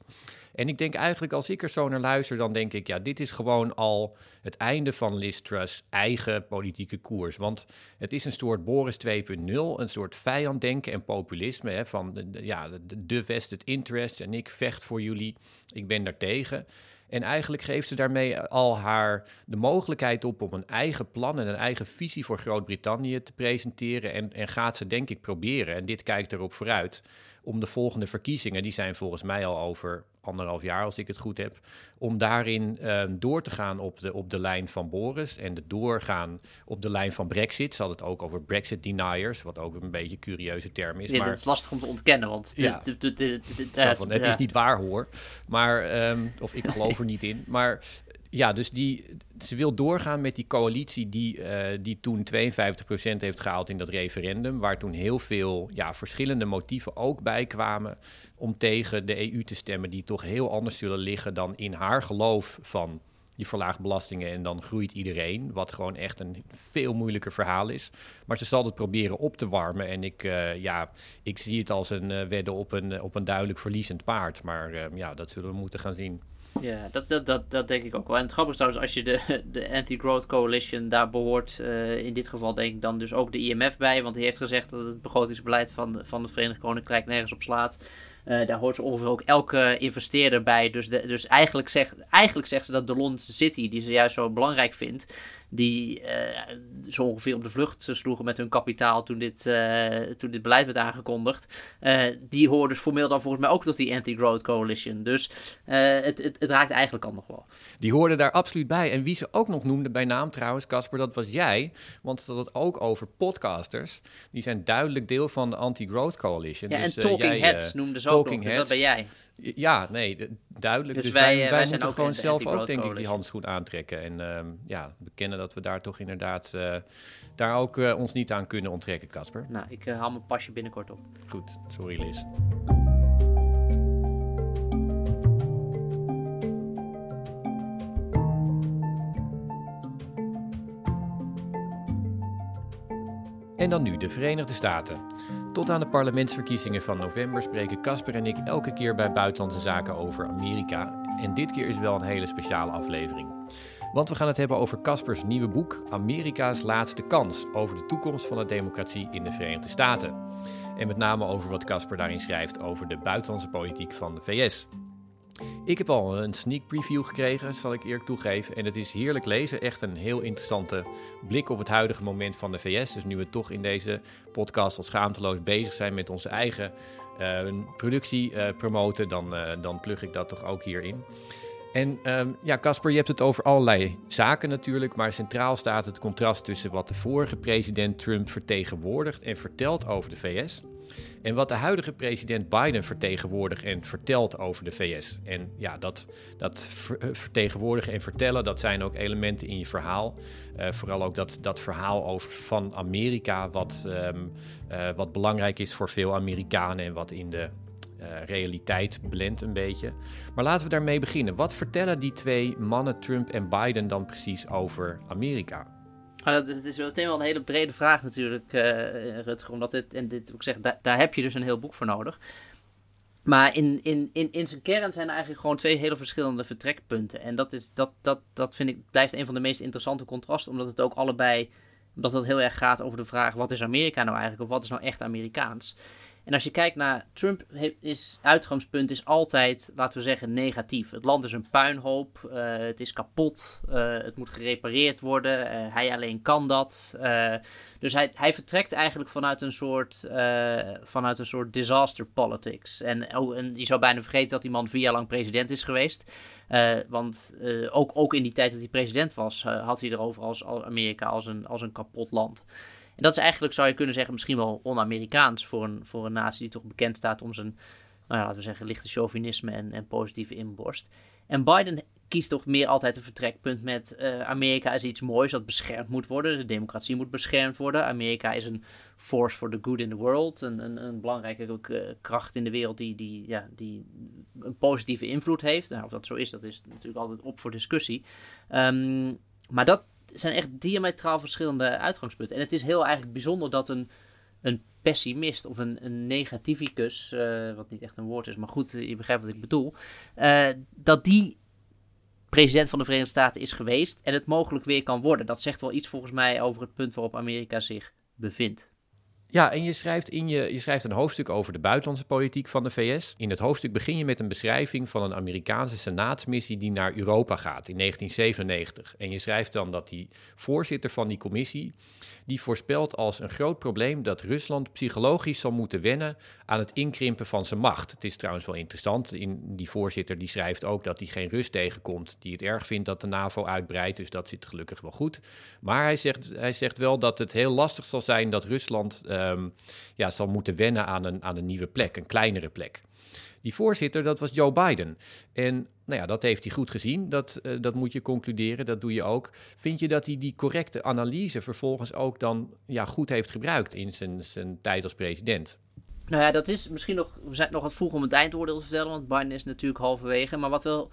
En ik denk eigenlijk, als ik er zo naar luister, dan denk ik, ja, dit is gewoon al het einde van Liz Truss' eigen politieke koers. Want het is een soort Boris 2.0, een soort vijanddenken en populisme. Hè, van de, ja, de, de vested interests en ik vecht voor jullie, ik ben daartegen. En eigenlijk geeft ze daarmee al haar de mogelijkheid op om een eigen plan en een eigen visie voor Groot-Brittannië te presenteren. En, en gaat ze denk ik proberen, en dit kijkt erop vooruit, om de volgende verkiezingen, die zijn volgens mij al over anderhalf jaar als ik het goed heb, om daarin uh, door te gaan op de, op de lijn van Boris en de doorgaan op de lijn van Brexit. Ze had het ook over Brexit deniers, wat ook een beetje een curieuze term is. Ja, maar dat is lastig om te ontkennen, want ja. het is niet waar hoor. Maar, um, of ik geloof er niet in. Maar ja, dus die, ze wil doorgaan met die coalitie die, uh, die toen 52% heeft gehaald in dat referendum. Waar toen heel veel ja, verschillende motieven ook bij kwamen om tegen de EU te stemmen. Die toch heel anders zullen liggen dan in haar geloof van je verlaagt belastingen en dan groeit iedereen. Wat gewoon echt een veel moeilijker verhaal is. Maar ze zal het proberen op te warmen. En ik, uh, ja, ik zie het als een uh, wedden op een, op een duidelijk verliezend paard. Maar uh, ja, dat zullen we moeten gaan zien. Ja, dat, dat, dat, dat denk ik ook wel. En het grappige is als je de, de Anti-Growth Coalition daar behoort, uh, in dit geval denk ik dan dus ook de IMF bij, want die heeft gezegd dat het begrotingsbeleid van, van het Verenigd Koninkrijk nergens op slaat. Uh, daar hoort ze ongeveer ook elke investeerder bij. Dus, de, dus eigenlijk, zegt, eigenlijk zegt ze dat de Londense City, die ze juist zo belangrijk vindt, die uh, zo ongeveer op de vlucht sloegen met hun kapitaal toen dit, uh, toen dit beleid werd aangekondigd. Uh, die horen dus formeel dan volgens mij ook tot die Anti-Growth Coalition. Dus het, het, het, raakt eigenlijk al nog wel. Die hoorden daar absoluut bij. En wie ze ook nog noemde bij naam trouwens, Casper, dat was jij. Want dat het ook over podcasters. Die zijn duidelijk deel van de Anti-Growth Coalition. Ja, dus, en Talking jij, Heads noemde ze ook nog, dus dat ben jij. Ja, nee, duidelijk. Dus, dus wij, wij, wij moeten gewoon zelf ook, denk ik, die handschoen aantrekken. En uh, ja, bekennen dat we daar toch inderdaad uh, daar ook uh, ons niet aan kunnen onttrekken, Casper. Nou, ik haal mijn pasje binnenkort op. Goed, sorry Liz. En dan nu de Verenigde Staten. Tot aan de parlementsverkiezingen van november spreken Casper en ik elke keer bij Buitenlandse Zaken over Amerika. En dit keer is wel een hele speciale aflevering. Want we gaan het hebben over Caspers nieuwe boek Amerika's laatste kans over de toekomst van de democratie in de Verenigde Staten. En met name over wat Casper daarin schrijft over de buitenlandse politiek van de VS. Ik heb al een sneak preview gekregen, zal ik eerlijk toegeven. En het is heerlijk lezen. Echt een heel interessante blik op het huidige moment van de VS. Dus nu we toch in deze podcast al schaamteloos bezig zijn met onze eigen uh, productie uh, promoten, dan, uh, dan plug ik dat toch ook hierin. En ehm, ja, Casper, je hebt het over allerlei zaken natuurlijk, maar centraal staat het contrast tussen wat de vorige president Trump vertegenwoordigt en vertelt over de VS. En wat de huidige president Biden vertegenwoordigt en vertelt over de VS. En ja, dat, dat eh, vertegenwoordigen en vertellen, dat zijn ook elementen in je verhaal. Uh, vooral ook dat, dat verhaal over, van Amerika, wat, um, uh, wat belangrijk is voor veel Amerikanen en wat in de uh, realiteit blendt een beetje. Maar laten we daarmee beginnen. Wat vertellen die twee mannen, Trump en Biden, dan precies over Amerika? Nou, dat, is meteen wel een hele brede vraag natuurlijk, uh, Rutger. Omdat dit, en dit, ik zeg, daar, daar heb je dus een heel boek voor nodig. Maar in, in, in, in zijn kern zijn er eigenlijk gewoon twee hele verschillende vertrekpunten. En dat, is, dat, dat, dat vind ik, blijft een van de meest interessante contrasten, omdat het ook allebei, omdat het heel erg gaat over de vraag: wat is Amerika nou eigenlijk, of wat is nou echt Amerikaans? En als je kijkt naar Trump, is uitgangspunt is altijd, laten we zeggen, negatief. Het land is een puinhoop, uh, het is kapot, uh, het moet gerepareerd worden, uh, hij alleen kan dat. dus hij, hij vertrekt eigenlijk vanuit een soort, vanuit een soort disaster politics. En, oh, en je zou bijna vergeten dat die man vier jaar lang president is geweest. want ook, ook in die tijd dat hij president was, had hij erover als, als Amerika als een, als een kapot land. Dat is eigenlijk, zou je kunnen zeggen, misschien wel on-Amerikaans voor een, voor een natie die toch bekend staat om zijn, nou ja, laten we zeggen, lichte chauvinisme en, en positieve inborst. En Biden kiest toch meer altijd een vertrekpunt met uh, Amerika is iets moois dat beschermd moet worden. De democratie moet beschermd worden. Amerika is een force for the good in the world. Een, een, een belangrijke uh, kracht in de wereld die, die, ja, die een positieve invloed heeft. Nou, of dat zo is, dat is natuurlijk altijd op voor discussie. Um, maar dat, zijn echt diametraal verschillende uitgangspunten. En het is heel eigenlijk bijzonder dat een, een pessimist of een, een negativicus, uh, wat niet echt een woord is, maar goed, je begrijpt wat ik bedoel, uh, dat die president van de Verenigde Staten is geweest en het mogelijk weer kan worden. Dat zegt wel iets volgens mij over het punt waarop Amerika zich bevindt. Ja, en je schrijft, in je, je schrijft een hoofdstuk over de buitenlandse politiek van de VS. In het hoofdstuk begin je met een beschrijving van een Amerikaanse senaatsmissie die naar Europa gaat in 1997. En je schrijft dan dat die voorzitter van die commissie, die voorspelt als een groot probleem dat Rusland psychologisch zal moeten wennen aan het inkrimpen van zijn macht. Het is trouwens wel interessant, in die voorzitter die schrijft ook dat hij geen rust tegenkomt, die het erg vindt dat de NAVO uitbreidt, dus dat zit gelukkig wel goed. Maar hij zegt, hij zegt wel dat het heel lastig zal zijn dat Rusland... Uh, um, ja, zal moeten wennen aan een, aan een nieuwe plek, een kleinere plek. Die voorzitter, dat was Joe Biden. En nou ja, dat heeft hij goed gezien. Dat, uh, dat moet je concluderen, dat doe je ook. Vind je dat hij die correcte analyse vervolgens ook dan ja, goed heeft gebruikt in zijn, zijn tijd als president? Nou ja, dat is misschien nog, we zijn nog wat vroeg om het eindoordeel te stellen, want Biden is natuurlijk halverwege. Maar wat wel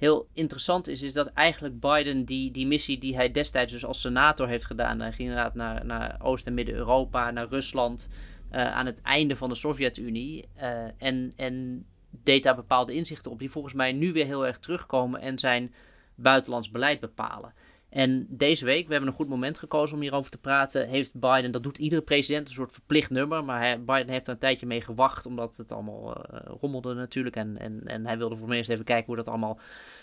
heel interessant is, is dat eigenlijk Biden die, die missie die hij destijds dus als senator heeft gedaan, hij ging inderdaad naar, naar Oost- en Midden-Europa, naar Rusland, uh, aan het einde van de Sovjet-Unie. Uh, en, en deed daar bepaalde inzichten op, die volgens mij nu weer heel erg terugkomen en zijn buitenlands beleid bepalen. En deze week, we hebben een goed moment gekozen om hierover te praten, heeft Biden, dat doet iedere president, een soort verplicht nummer. Maar hij, Biden heeft er een tijdje mee gewacht, omdat het allemaal uh, rommelde natuurlijk. En, en, en hij wilde voor me eerst even kijken hoe dat allemaal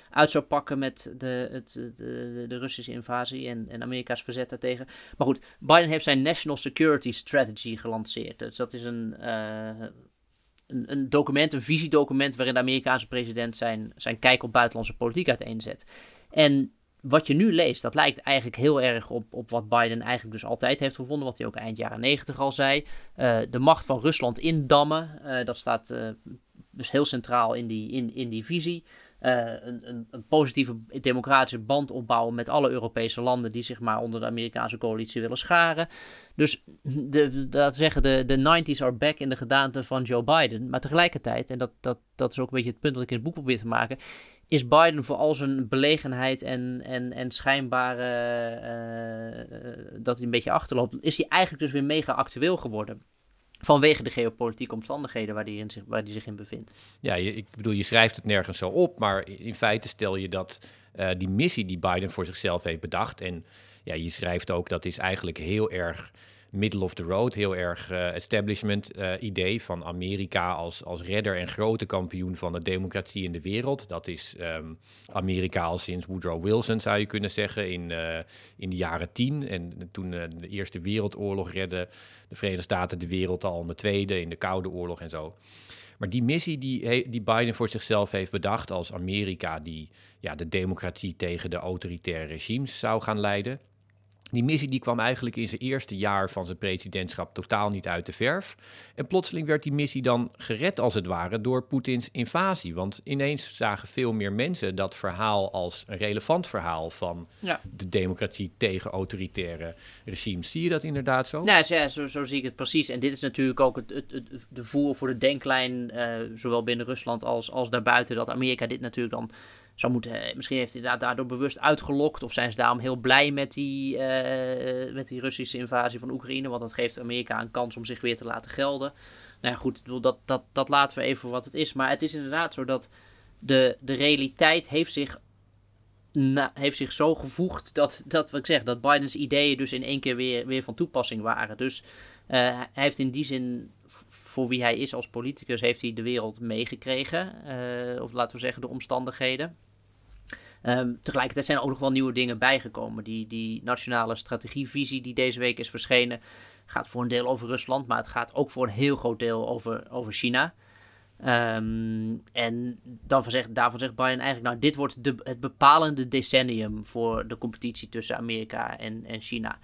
uit zou pakken met de, het, de, de Russische invasie en, en Amerika's verzet daartegen. Maar goed, Biden heeft zijn National Security Strategy gelanceerd. Dus dat is een, een, een, document, een visiedocument waarin de Amerikaanse president zijn, zijn kijk op buitenlandse politiek uiteenzet. En wat je nu leest, dat lijkt eigenlijk heel erg op, op wat Biden eigenlijk dus altijd heeft gevonden. Wat hij ook eind jaren negentig al zei. Uh, de macht van Rusland indammen. Uh, dat staat uh, dus heel centraal in die, in, in die visie. Een, een, een, positieve democratische band opbouwen met alle Europese landen die zich maar onder de Amerikaanse coalitie willen scharen. Dus de, we zeggen, de, de 90s are back in de gedaante van Joe Biden. Maar tegelijkertijd, en dat, dat, dat is ook een beetje het punt dat ik in het boek probeer te maken, is Biden voor al zijn belegenheid en, en, en schijnbare uh, dat hij een beetje achterloopt, is hij eigenlijk dus weer mega actueel geworden. Vanwege de geopolitieke omstandigheden waar hij, in zich, waar hij zich in bevindt. Ja, je, ik bedoel, je schrijft het nergens zo op, maar in feite stel je dat uh, die missie die Biden voor zichzelf heeft bedacht. En ja, je schrijft ook dat is eigenlijk heel erg middle of the road, heel erg uh, establishment uh, idee van Amerika als, als redder en grote kampioen van de democratie in de wereld. Dat is um, Amerika al sinds Woodrow Wilson, zou je kunnen zeggen, in, uh, in de jaren tien. En toen de Eerste Wereldoorlog redde de Verenigde Staten de wereld al in de Tweede, in de Koude Oorlog en zo. Maar die missie die, die Biden voor zichzelf heeft bedacht als Amerika die ja, de democratie tegen de autoritaire regimes zou gaan leiden. Die missie die kwam eigenlijk in zijn eerste jaar van zijn presidentschap totaal niet uit de verf. En plotseling werd die missie dan gered, als het ware, door Poetins invasie. Want ineens zagen veel meer mensen dat verhaal als een relevant verhaal van ja. de democratie tegen autoritaire regimes. Zie je dat inderdaad zo? Nou, ja, zo, zo zie ik het precies. En dit is natuurlijk ook het, het, het de voer voor de denklijn, uh, zowel binnen Rusland als, als daarbuiten, dat Amerika dit natuurlijk dan zou moeten. Eh, misschien heeft hij daardoor bewust uitgelokt. Of zijn ze daarom heel blij met die, uh, met die Russische invasie van Oekraïne. Want dat geeft Amerika een kans om zich weer te laten gelden. Nou ja, goed, dat, dat, dat laten we even voor wat het is. Maar het is inderdaad zo dat de, de realiteit heeft zich, na, heeft zich zo gevoegd. Dat, dat wat ik zeg, dat Bidens ideeën dus in één keer weer, weer van toepassing waren. Dus uh, hij heeft in die zin voor wie hij is als politicus, heeft hij de wereld meegekregen. Of laten we zeggen, de omstandigheden. Um, tegelijkertijd zijn er ook nog wel nieuwe dingen bijgekomen. Die, die nationale strategievisie die deze week is verschenen, gaat voor een deel over Rusland, maar het gaat ook voor een heel groot deel over, over China. Um, en dan zegt, daarvan zegt Biden eigenlijk, nou, dit wordt de, het bepalende decennium voor de competitie tussen Amerika en, en China.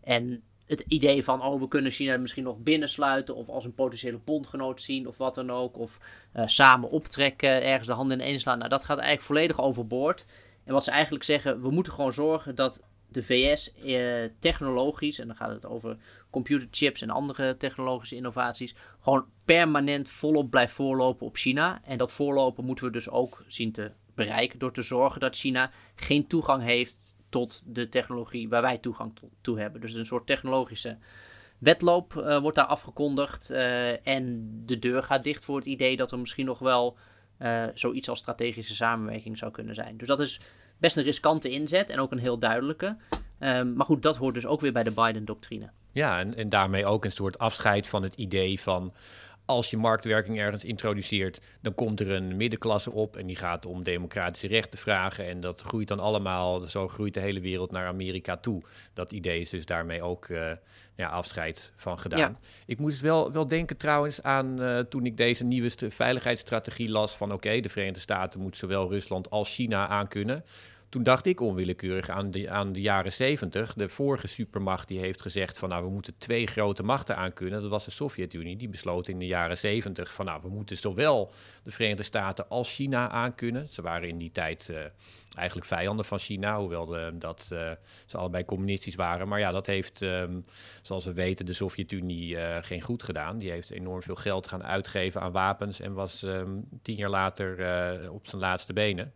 En het idee van, oh, we kunnen China misschien nog binnensluiten of als een potentiële bondgenoot zien of wat dan ook. Of uh, samen optrekken, ergens de handen in slaan. Nou, dat gaat eigenlijk volledig overboord. En wat ze eigenlijk zeggen, we moeten gewoon zorgen dat de VS eh, technologisch, en dan gaat het over computerchips en andere technologische innovaties, gewoon permanent volop blijft voorlopen op China. En dat voorlopen moeten we dus ook zien te bereiken door te zorgen dat China geen toegang heeft tot de technologie waar wij toegang toe hebben. Dus een soort technologische wedloop uh, wordt daar afgekondigd. Uh, en de deur gaat dicht voor het idee dat er misschien nog wel uh, zoiets als strategische samenwerking zou kunnen zijn. Dus dat is best een riskante inzet en ook een heel duidelijke. Um, maar goed, dat hoort dus ook weer bij de Biden-doctrine. Ja, en, en daarmee ook een soort afscheid van het idee van als je marktwerking ergens introduceert, dan komt er een middenklasse op en die gaat om democratische rechten vragen. En dat groeit dan allemaal, zo groeit de hele wereld naar Amerika toe. Dat idee is dus daarmee ook uh, ja, afscheid van gedaan. Ik moest wel, wel denken trouwens aan uh, toen ik deze nieuwe veiligheidsstrategie las van oké, de Verenigde Staten moet zowel Rusland als China aankunnen. Toen dacht ik onwillekeurig aan de, aan de jaren zeventig. De vorige supermacht die heeft gezegd van nou we moeten twee grote machten aankunnen. Dat was de Sovjet-Unie. Die besloot in de jaren zeventig van nou we moeten zowel de Verenigde Staten als China aankunnen. Ze waren in die tijd uh, eigenlijk vijanden van China, hoewel dat uh, ze allebei communistisch waren. Maar ja, dat heeft, um, zoals we weten, de Sovjet-Unie uh, geen goed gedaan. Die heeft enorm veel geld gaan uitgeven aan wapens en was um, tien jaar later op zijn laatste benen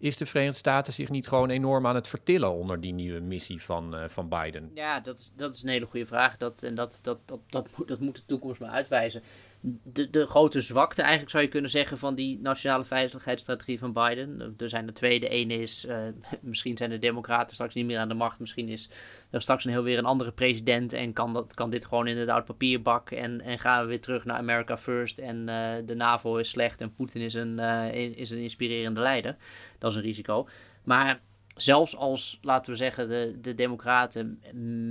is de Verenigde Staten zich niet gewoon enorm aan het vertillen onder die nieuwe missie van, uh, van Biden? Ja, dat is, dat is een hele goede vraag. Dat, en dat, dat, dat, dat, moet, dat moet de toekomst maar uitwijzen de, de grote zwakte, eigenlijk zou je kunnen zeggen, van die nationale veiligheidsstrategie van Biden. Er zijn er twee. De ene is, uh, misschien zijn de Democraten straks niet meer aan de macht. Misschien is er straks een heel weer een andere president. En kan, dat, kan dit gewoon in het oud papierbak. En, en gaan we weer terug naar America First. En uh, de NAVO is slecht. En Poetin is, een uh, is een inspirerende leider. Dat is een risico. Maar zelfs als, laten we zeggen, de, de Democraten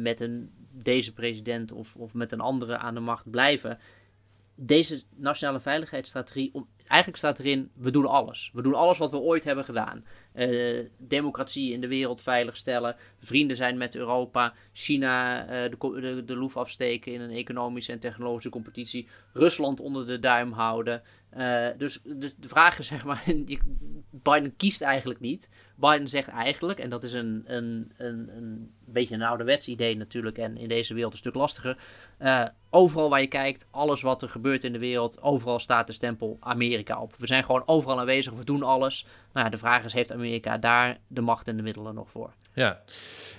met een, deze president of, of met een andere aan de macht blijven deze nationale veiligheidsstrategie, eigenlijk staat erin, we doen alles. We doen alles wat we ooit hebben gedaan. Uh, democratie in de wereld veiligstellen, vrienden zijn met Europa, China uh, de, de, loef afsteken in een economische en technologische competitie, Rusland onder de duim houden. Uh, dus de, de, vraag is, zeg maar, Biden kiest eigenlijk niet. Biden zegt eigenlijk, en dat is een, een, een, een beetje een ouderwets idee natuurlijk, en in deze wereld een stuk lastiger. Uh, overal waar je kijkt, alles wat er gebeurt in de wereld, overal staat de stempel Amerika op. We zijn gewoon overal aanwezig, we doen alles. Nou ja, de vraag is, heeft Amerika daar de macht en de middelen nog voor? Ja,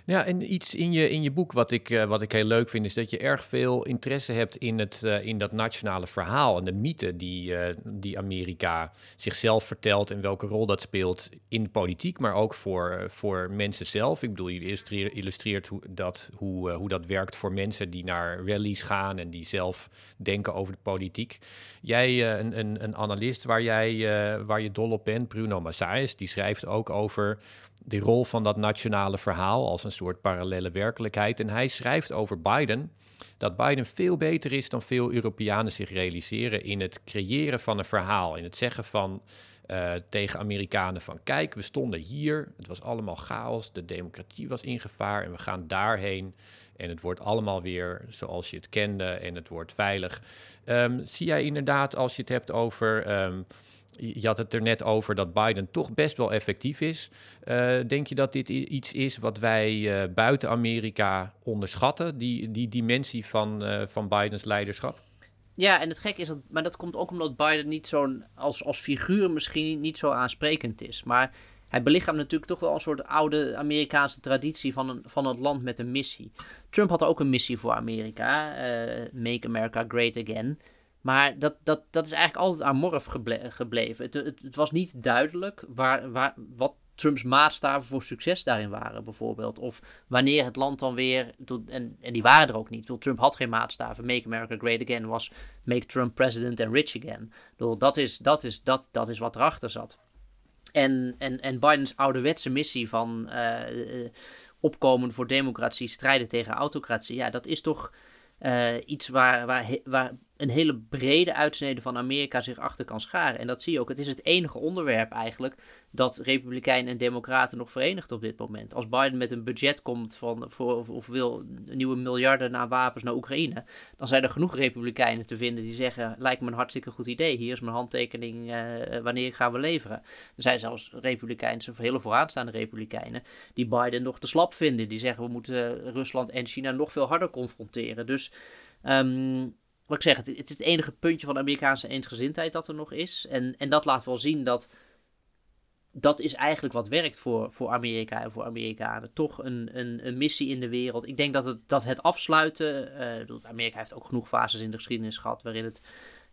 ja en iets in je, in je boek wat ik, uh, wat ik heel leuk vind, is dat je erg veel interesse hebt in, het, uh, in dat nationale verhaal en de mythe die, die Amerika zichzelf vertelt en welke rol dat speelt in politiek, maar ook voor, voor mensen zelf. Ik bedoel, je illustreert, hoe, dat, hoe, hoe dat werkt voor mensen die naar rallies gaan en die zelf denken over de politiek. Jij, een, een, een analist waar, jij, waar je dol op bent, Bruno Massais, die schrijft ook over de rol van dat nationale verhaal als een soort parallele werkelijkheid. En hij schrijft over Biden dat Biden veel beter is dan veel Europeanen zich realiseren in het creëren van een verhaal, in het zeggen van uh, tegen Amerikanen van kijk, we stonden hier, het was allemaal chaos, de democratie was in gevaar en we gaan daarheen en het wordt allemaal weer zoals je het kende en het wordt veilig. Um, zie jij inderdaad als je het hebt over um, je had het er net over dat Biden toch best wel effectief is. Uh, denk je dat dit iets is wat wij uh, buiten Amerika onderschatten, die, die dimensie van, van Bidens leiderschap? Ja, en het gekke is dat, maar dat komt ook omdat Biden niet zo'n, als, als figuur misschien niet zo aansprekend is. Maar hij belichaamt natuurlijk toch wel een soort oude Amerikaanse traditie van een, van het land met een missie. Trump had ook een missie voor Amerika, Make America Great Again. Maar dat, dat, dat is eigenlijk altijd amorf geble gebleven. Het, het, het, was niet duidelijk waar, waar, wat Trumps maatstaven voor succes daarin waren, bijvoorbeeld. Of wanneer het land dan weer. En, en die waren er ook niet. Trump had geen maatstaven. Make America Great Again was Make Trump President and Rich Again. Dat is, dat, is, dat, dat is wat erachter zat. En, en, en Bidens ouderwetse missie van uh, opkomen voor democratie, strijden tegen autocratie. Ja, dat is toch uh, iets waar, waar, waar een hele brede uitsnede van Amerika zich achter kan scharen. En dat zie je ook. Het is het enige onderwerp eigenlijk dat Republikeinen en Democraten nog verenigt op dit moment. Als Biden met een budget komt van, voor, of, wil nieuwe miljarden aan wapens naar Oekraïne, dan zijn er genoeg Republikeinen te vinden die zeggen: lijkt me een hartstikke goed idee. Hier is mijn handtekening. Uh, wanneer gaan we leveren? Er zijn zelfs Republikeinse, hele vooraanstaande Republikeinen, die Biden nog te slap vinden. Die zeggen: we moeten Rusland en China nog veel harder confronteren. Dus. Um, wat ik zeg, het, het, is het enige puntje van de Amerikaanse eensgezindheid dat er nog is. En, en dat laat wel zien dat dat is eigenlijk wat werkt voor, voor Amerika en voor Amerikanen. Toch een, een, een missie in de wereld. Ik denk dat het, dat het afsluiten. Uh, Amerika heeft ook genoeg fases in de geschiedenis gehad waarin het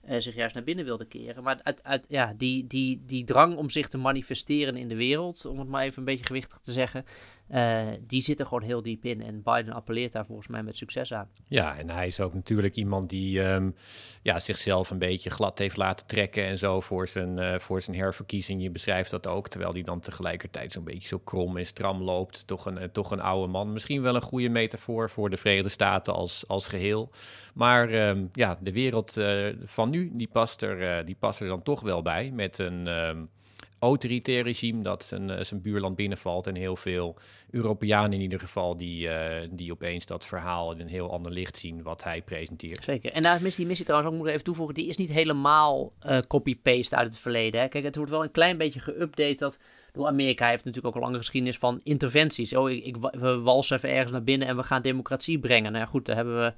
uh, zich juist naar binnen wilde keren. Maar uit, uit, ja, die, die, die drang om zich te manifesteren in de wereld, om het maar even een beetje gewichtig te zeggen, uh, die zit er gewoon heel diep in. En Biden appelleert daar volgens mij met succes aan. Ja, en hij is ook natuurlijk iemand die um, ja, zichzelf een beetje glad heeft laten trekken en zo voor zijn, uh, voor zijn herverkiezing. Je beschrijft dat ook, terwijl hij dan tegelijkertijd zo'n beetje zo krom en stram loopt. Toch een, toch een oude man. Misschien wel een goede metafoor voor de Verenigde Staten als, als geheel. Maar um, ja, de wereld van nu, die past, er, die past er dan toch wel bij. Met een... Um, autoritair regime dat zijn, uh, zijn buurland binnenvalt. En heel veel Europeanen in ieder geval die, uh, die opeens dat verhaal in een heel ander licht zien wat hij presenteert. Zeker. En daar is die missie trouwens ook, moet ik even toevoegen, die is niet helemaal uh, copy-paste uit het verleden. Hè. Kijk, het wordt wel een klein beetje geüpdate dat Amerika heeft natuurlijk ook een lange geschiedenis van interventies. Oh, ik, we walsen even ergens naar binnen en we gaan democratie brengen. Nou goed, daar hebben we.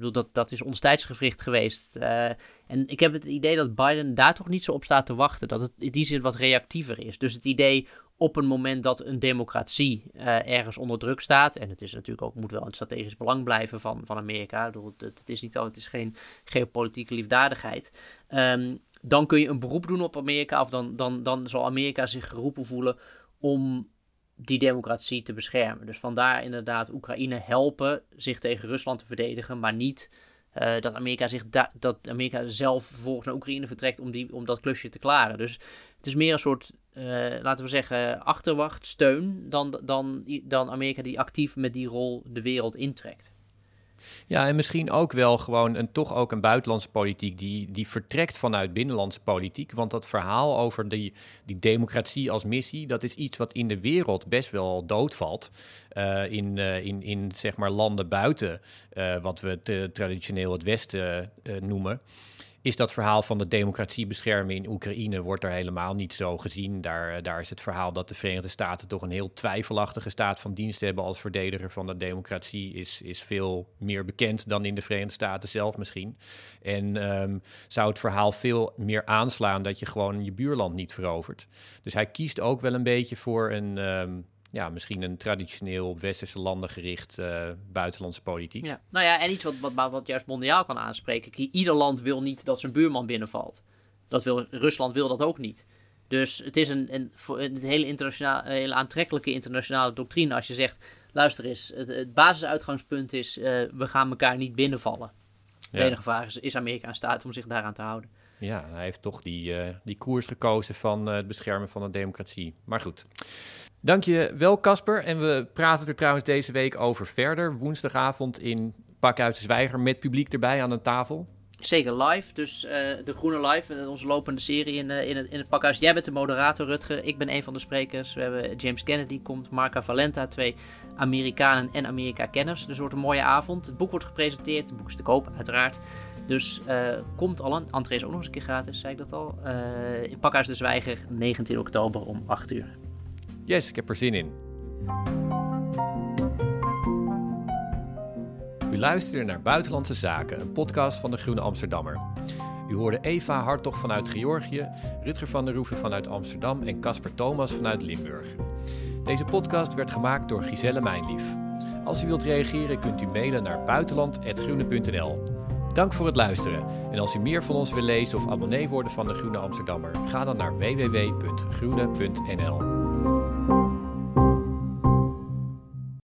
Uh, dat, dat is ons tijdsgevricht geweest. Uh, en ik heb het idee dat Biden daar toch niet zo op staat te wachten. Dat het in die zin wat reactiever is. Dus het idee op een moment dat een democratie uh, ergens onder druk staat. En het is natuurlijk ook, moet wel een strategisch belang blijven van, van Amerika. Ik bedoel, het, is niet het is geen geopolitieke liefdadigheid. Um, dan kun je een beroep doen op Amerika. Of dan, dan, dan zal Amerika zich geroepen voelen om die democratie te beschermen. Dus vandaar inderdaad Oekraïne helpen zich tegen Rusland te verdedigen, maar niet uh, dat, Amerika zich dat Amerika zelf vervolgens naar Oekraïne vertrekt om, die, om dat klusje te klaren. Dus het is meer een soort, uh, laten we zeggen, achterwacht, steun dan, dan, dan Amerika die actief met die rol de wereld intrekt. Ja, en misschien ook wel gewoon een, toch ook een buitenlandse politiek die, die vertrekt vanuit binnenlandse politiek. Want dat verhaal over die, die democratie als missie, dat is iets wat in de wereld best wel doodvalt. Uh, in, uh, in, in zeg maar landen buiten uh, wat we traditioneel het Westen noemen is dat verhaal van de democratie beschermen in Oekraïne wordt er helemaal niet zo gezien. Daar, eh, daar is het verhaal dat de Verenigde Staten toch een heel twijfelachtige staat van dienst hebben als verdediger van de democratie is, is veel meer bekend dan in de Verenigde Staten zelf misschien. En um, zou het verhaal veel meer aanslaan dat je gewoon je buurland niet verovert. Dus hij kiest ook wel een beetje voor een, um, ja, misschien een traditioneel op westerse landen gericht uh, buitenlandse politiek. Ja. Nou ja, en iets wat, wat, wat juist mondiaal kan aanspreken. Ieder land wil niet dat zijn buurman binnenvalt. Dat wil, Rusland wil dat ook niet. Dus het is een, een, een hele, internationale, hele aantrekkelijke internationale doctrine als je zegt: luister eens, het, het basisuitgangspunt is: uh, we gaan elkaar niet binnenvallen. De enige vraag is: is Amerika in staat om zich daaraan te houden? Ja, hij heeft toch die, uh, die koers gekozen van uh, het beschermen van de democratie. Maar goed. Dank je wel, Casper. En we praten er trouwens deze week over verder. Woensdagavond in Pakhuis de Zwijger met publiek erbij aan een tafel. Zeker live, dus uh, de Groene Live, onze lopende serie in, uh, in, het, in het pakhuis. Jij bent de moderator, Rutger. Ik ben een van de sprekers. We hebben James Kennedy komt, Marca Valenta, twee Amerikanen en Amerika-kenners. Dus het wordt een mooie avond. Het boek wordt gepresenteerd, het boek is te koop, uiteraard. Dus komt al een. Entree is ook nog eens een keer gratis, zei ik dat al. in Pakhuis de Zwijger, 19 oktober om 8 uur. Yes, ik heb er zin in. U luisterde naar Buitenlandse Zaken, een podcast van de Groene Amsterdammer. U hoorde Eva Hartog vanuit Georgië, Rutger van der Roeven vanuit Amsterdam en Casper Thomas vanuit Limburg. Deze podcast werd gemaakt door Giselle Mijnlief. Als u wilt reageren kunt u mailen naar buitenland.groene.nl. Dank voor het luisteren. En als u meer van ons wil lezen of abonnee worden van de Groene Amsterdammer, ga dan naar www.groene.nl.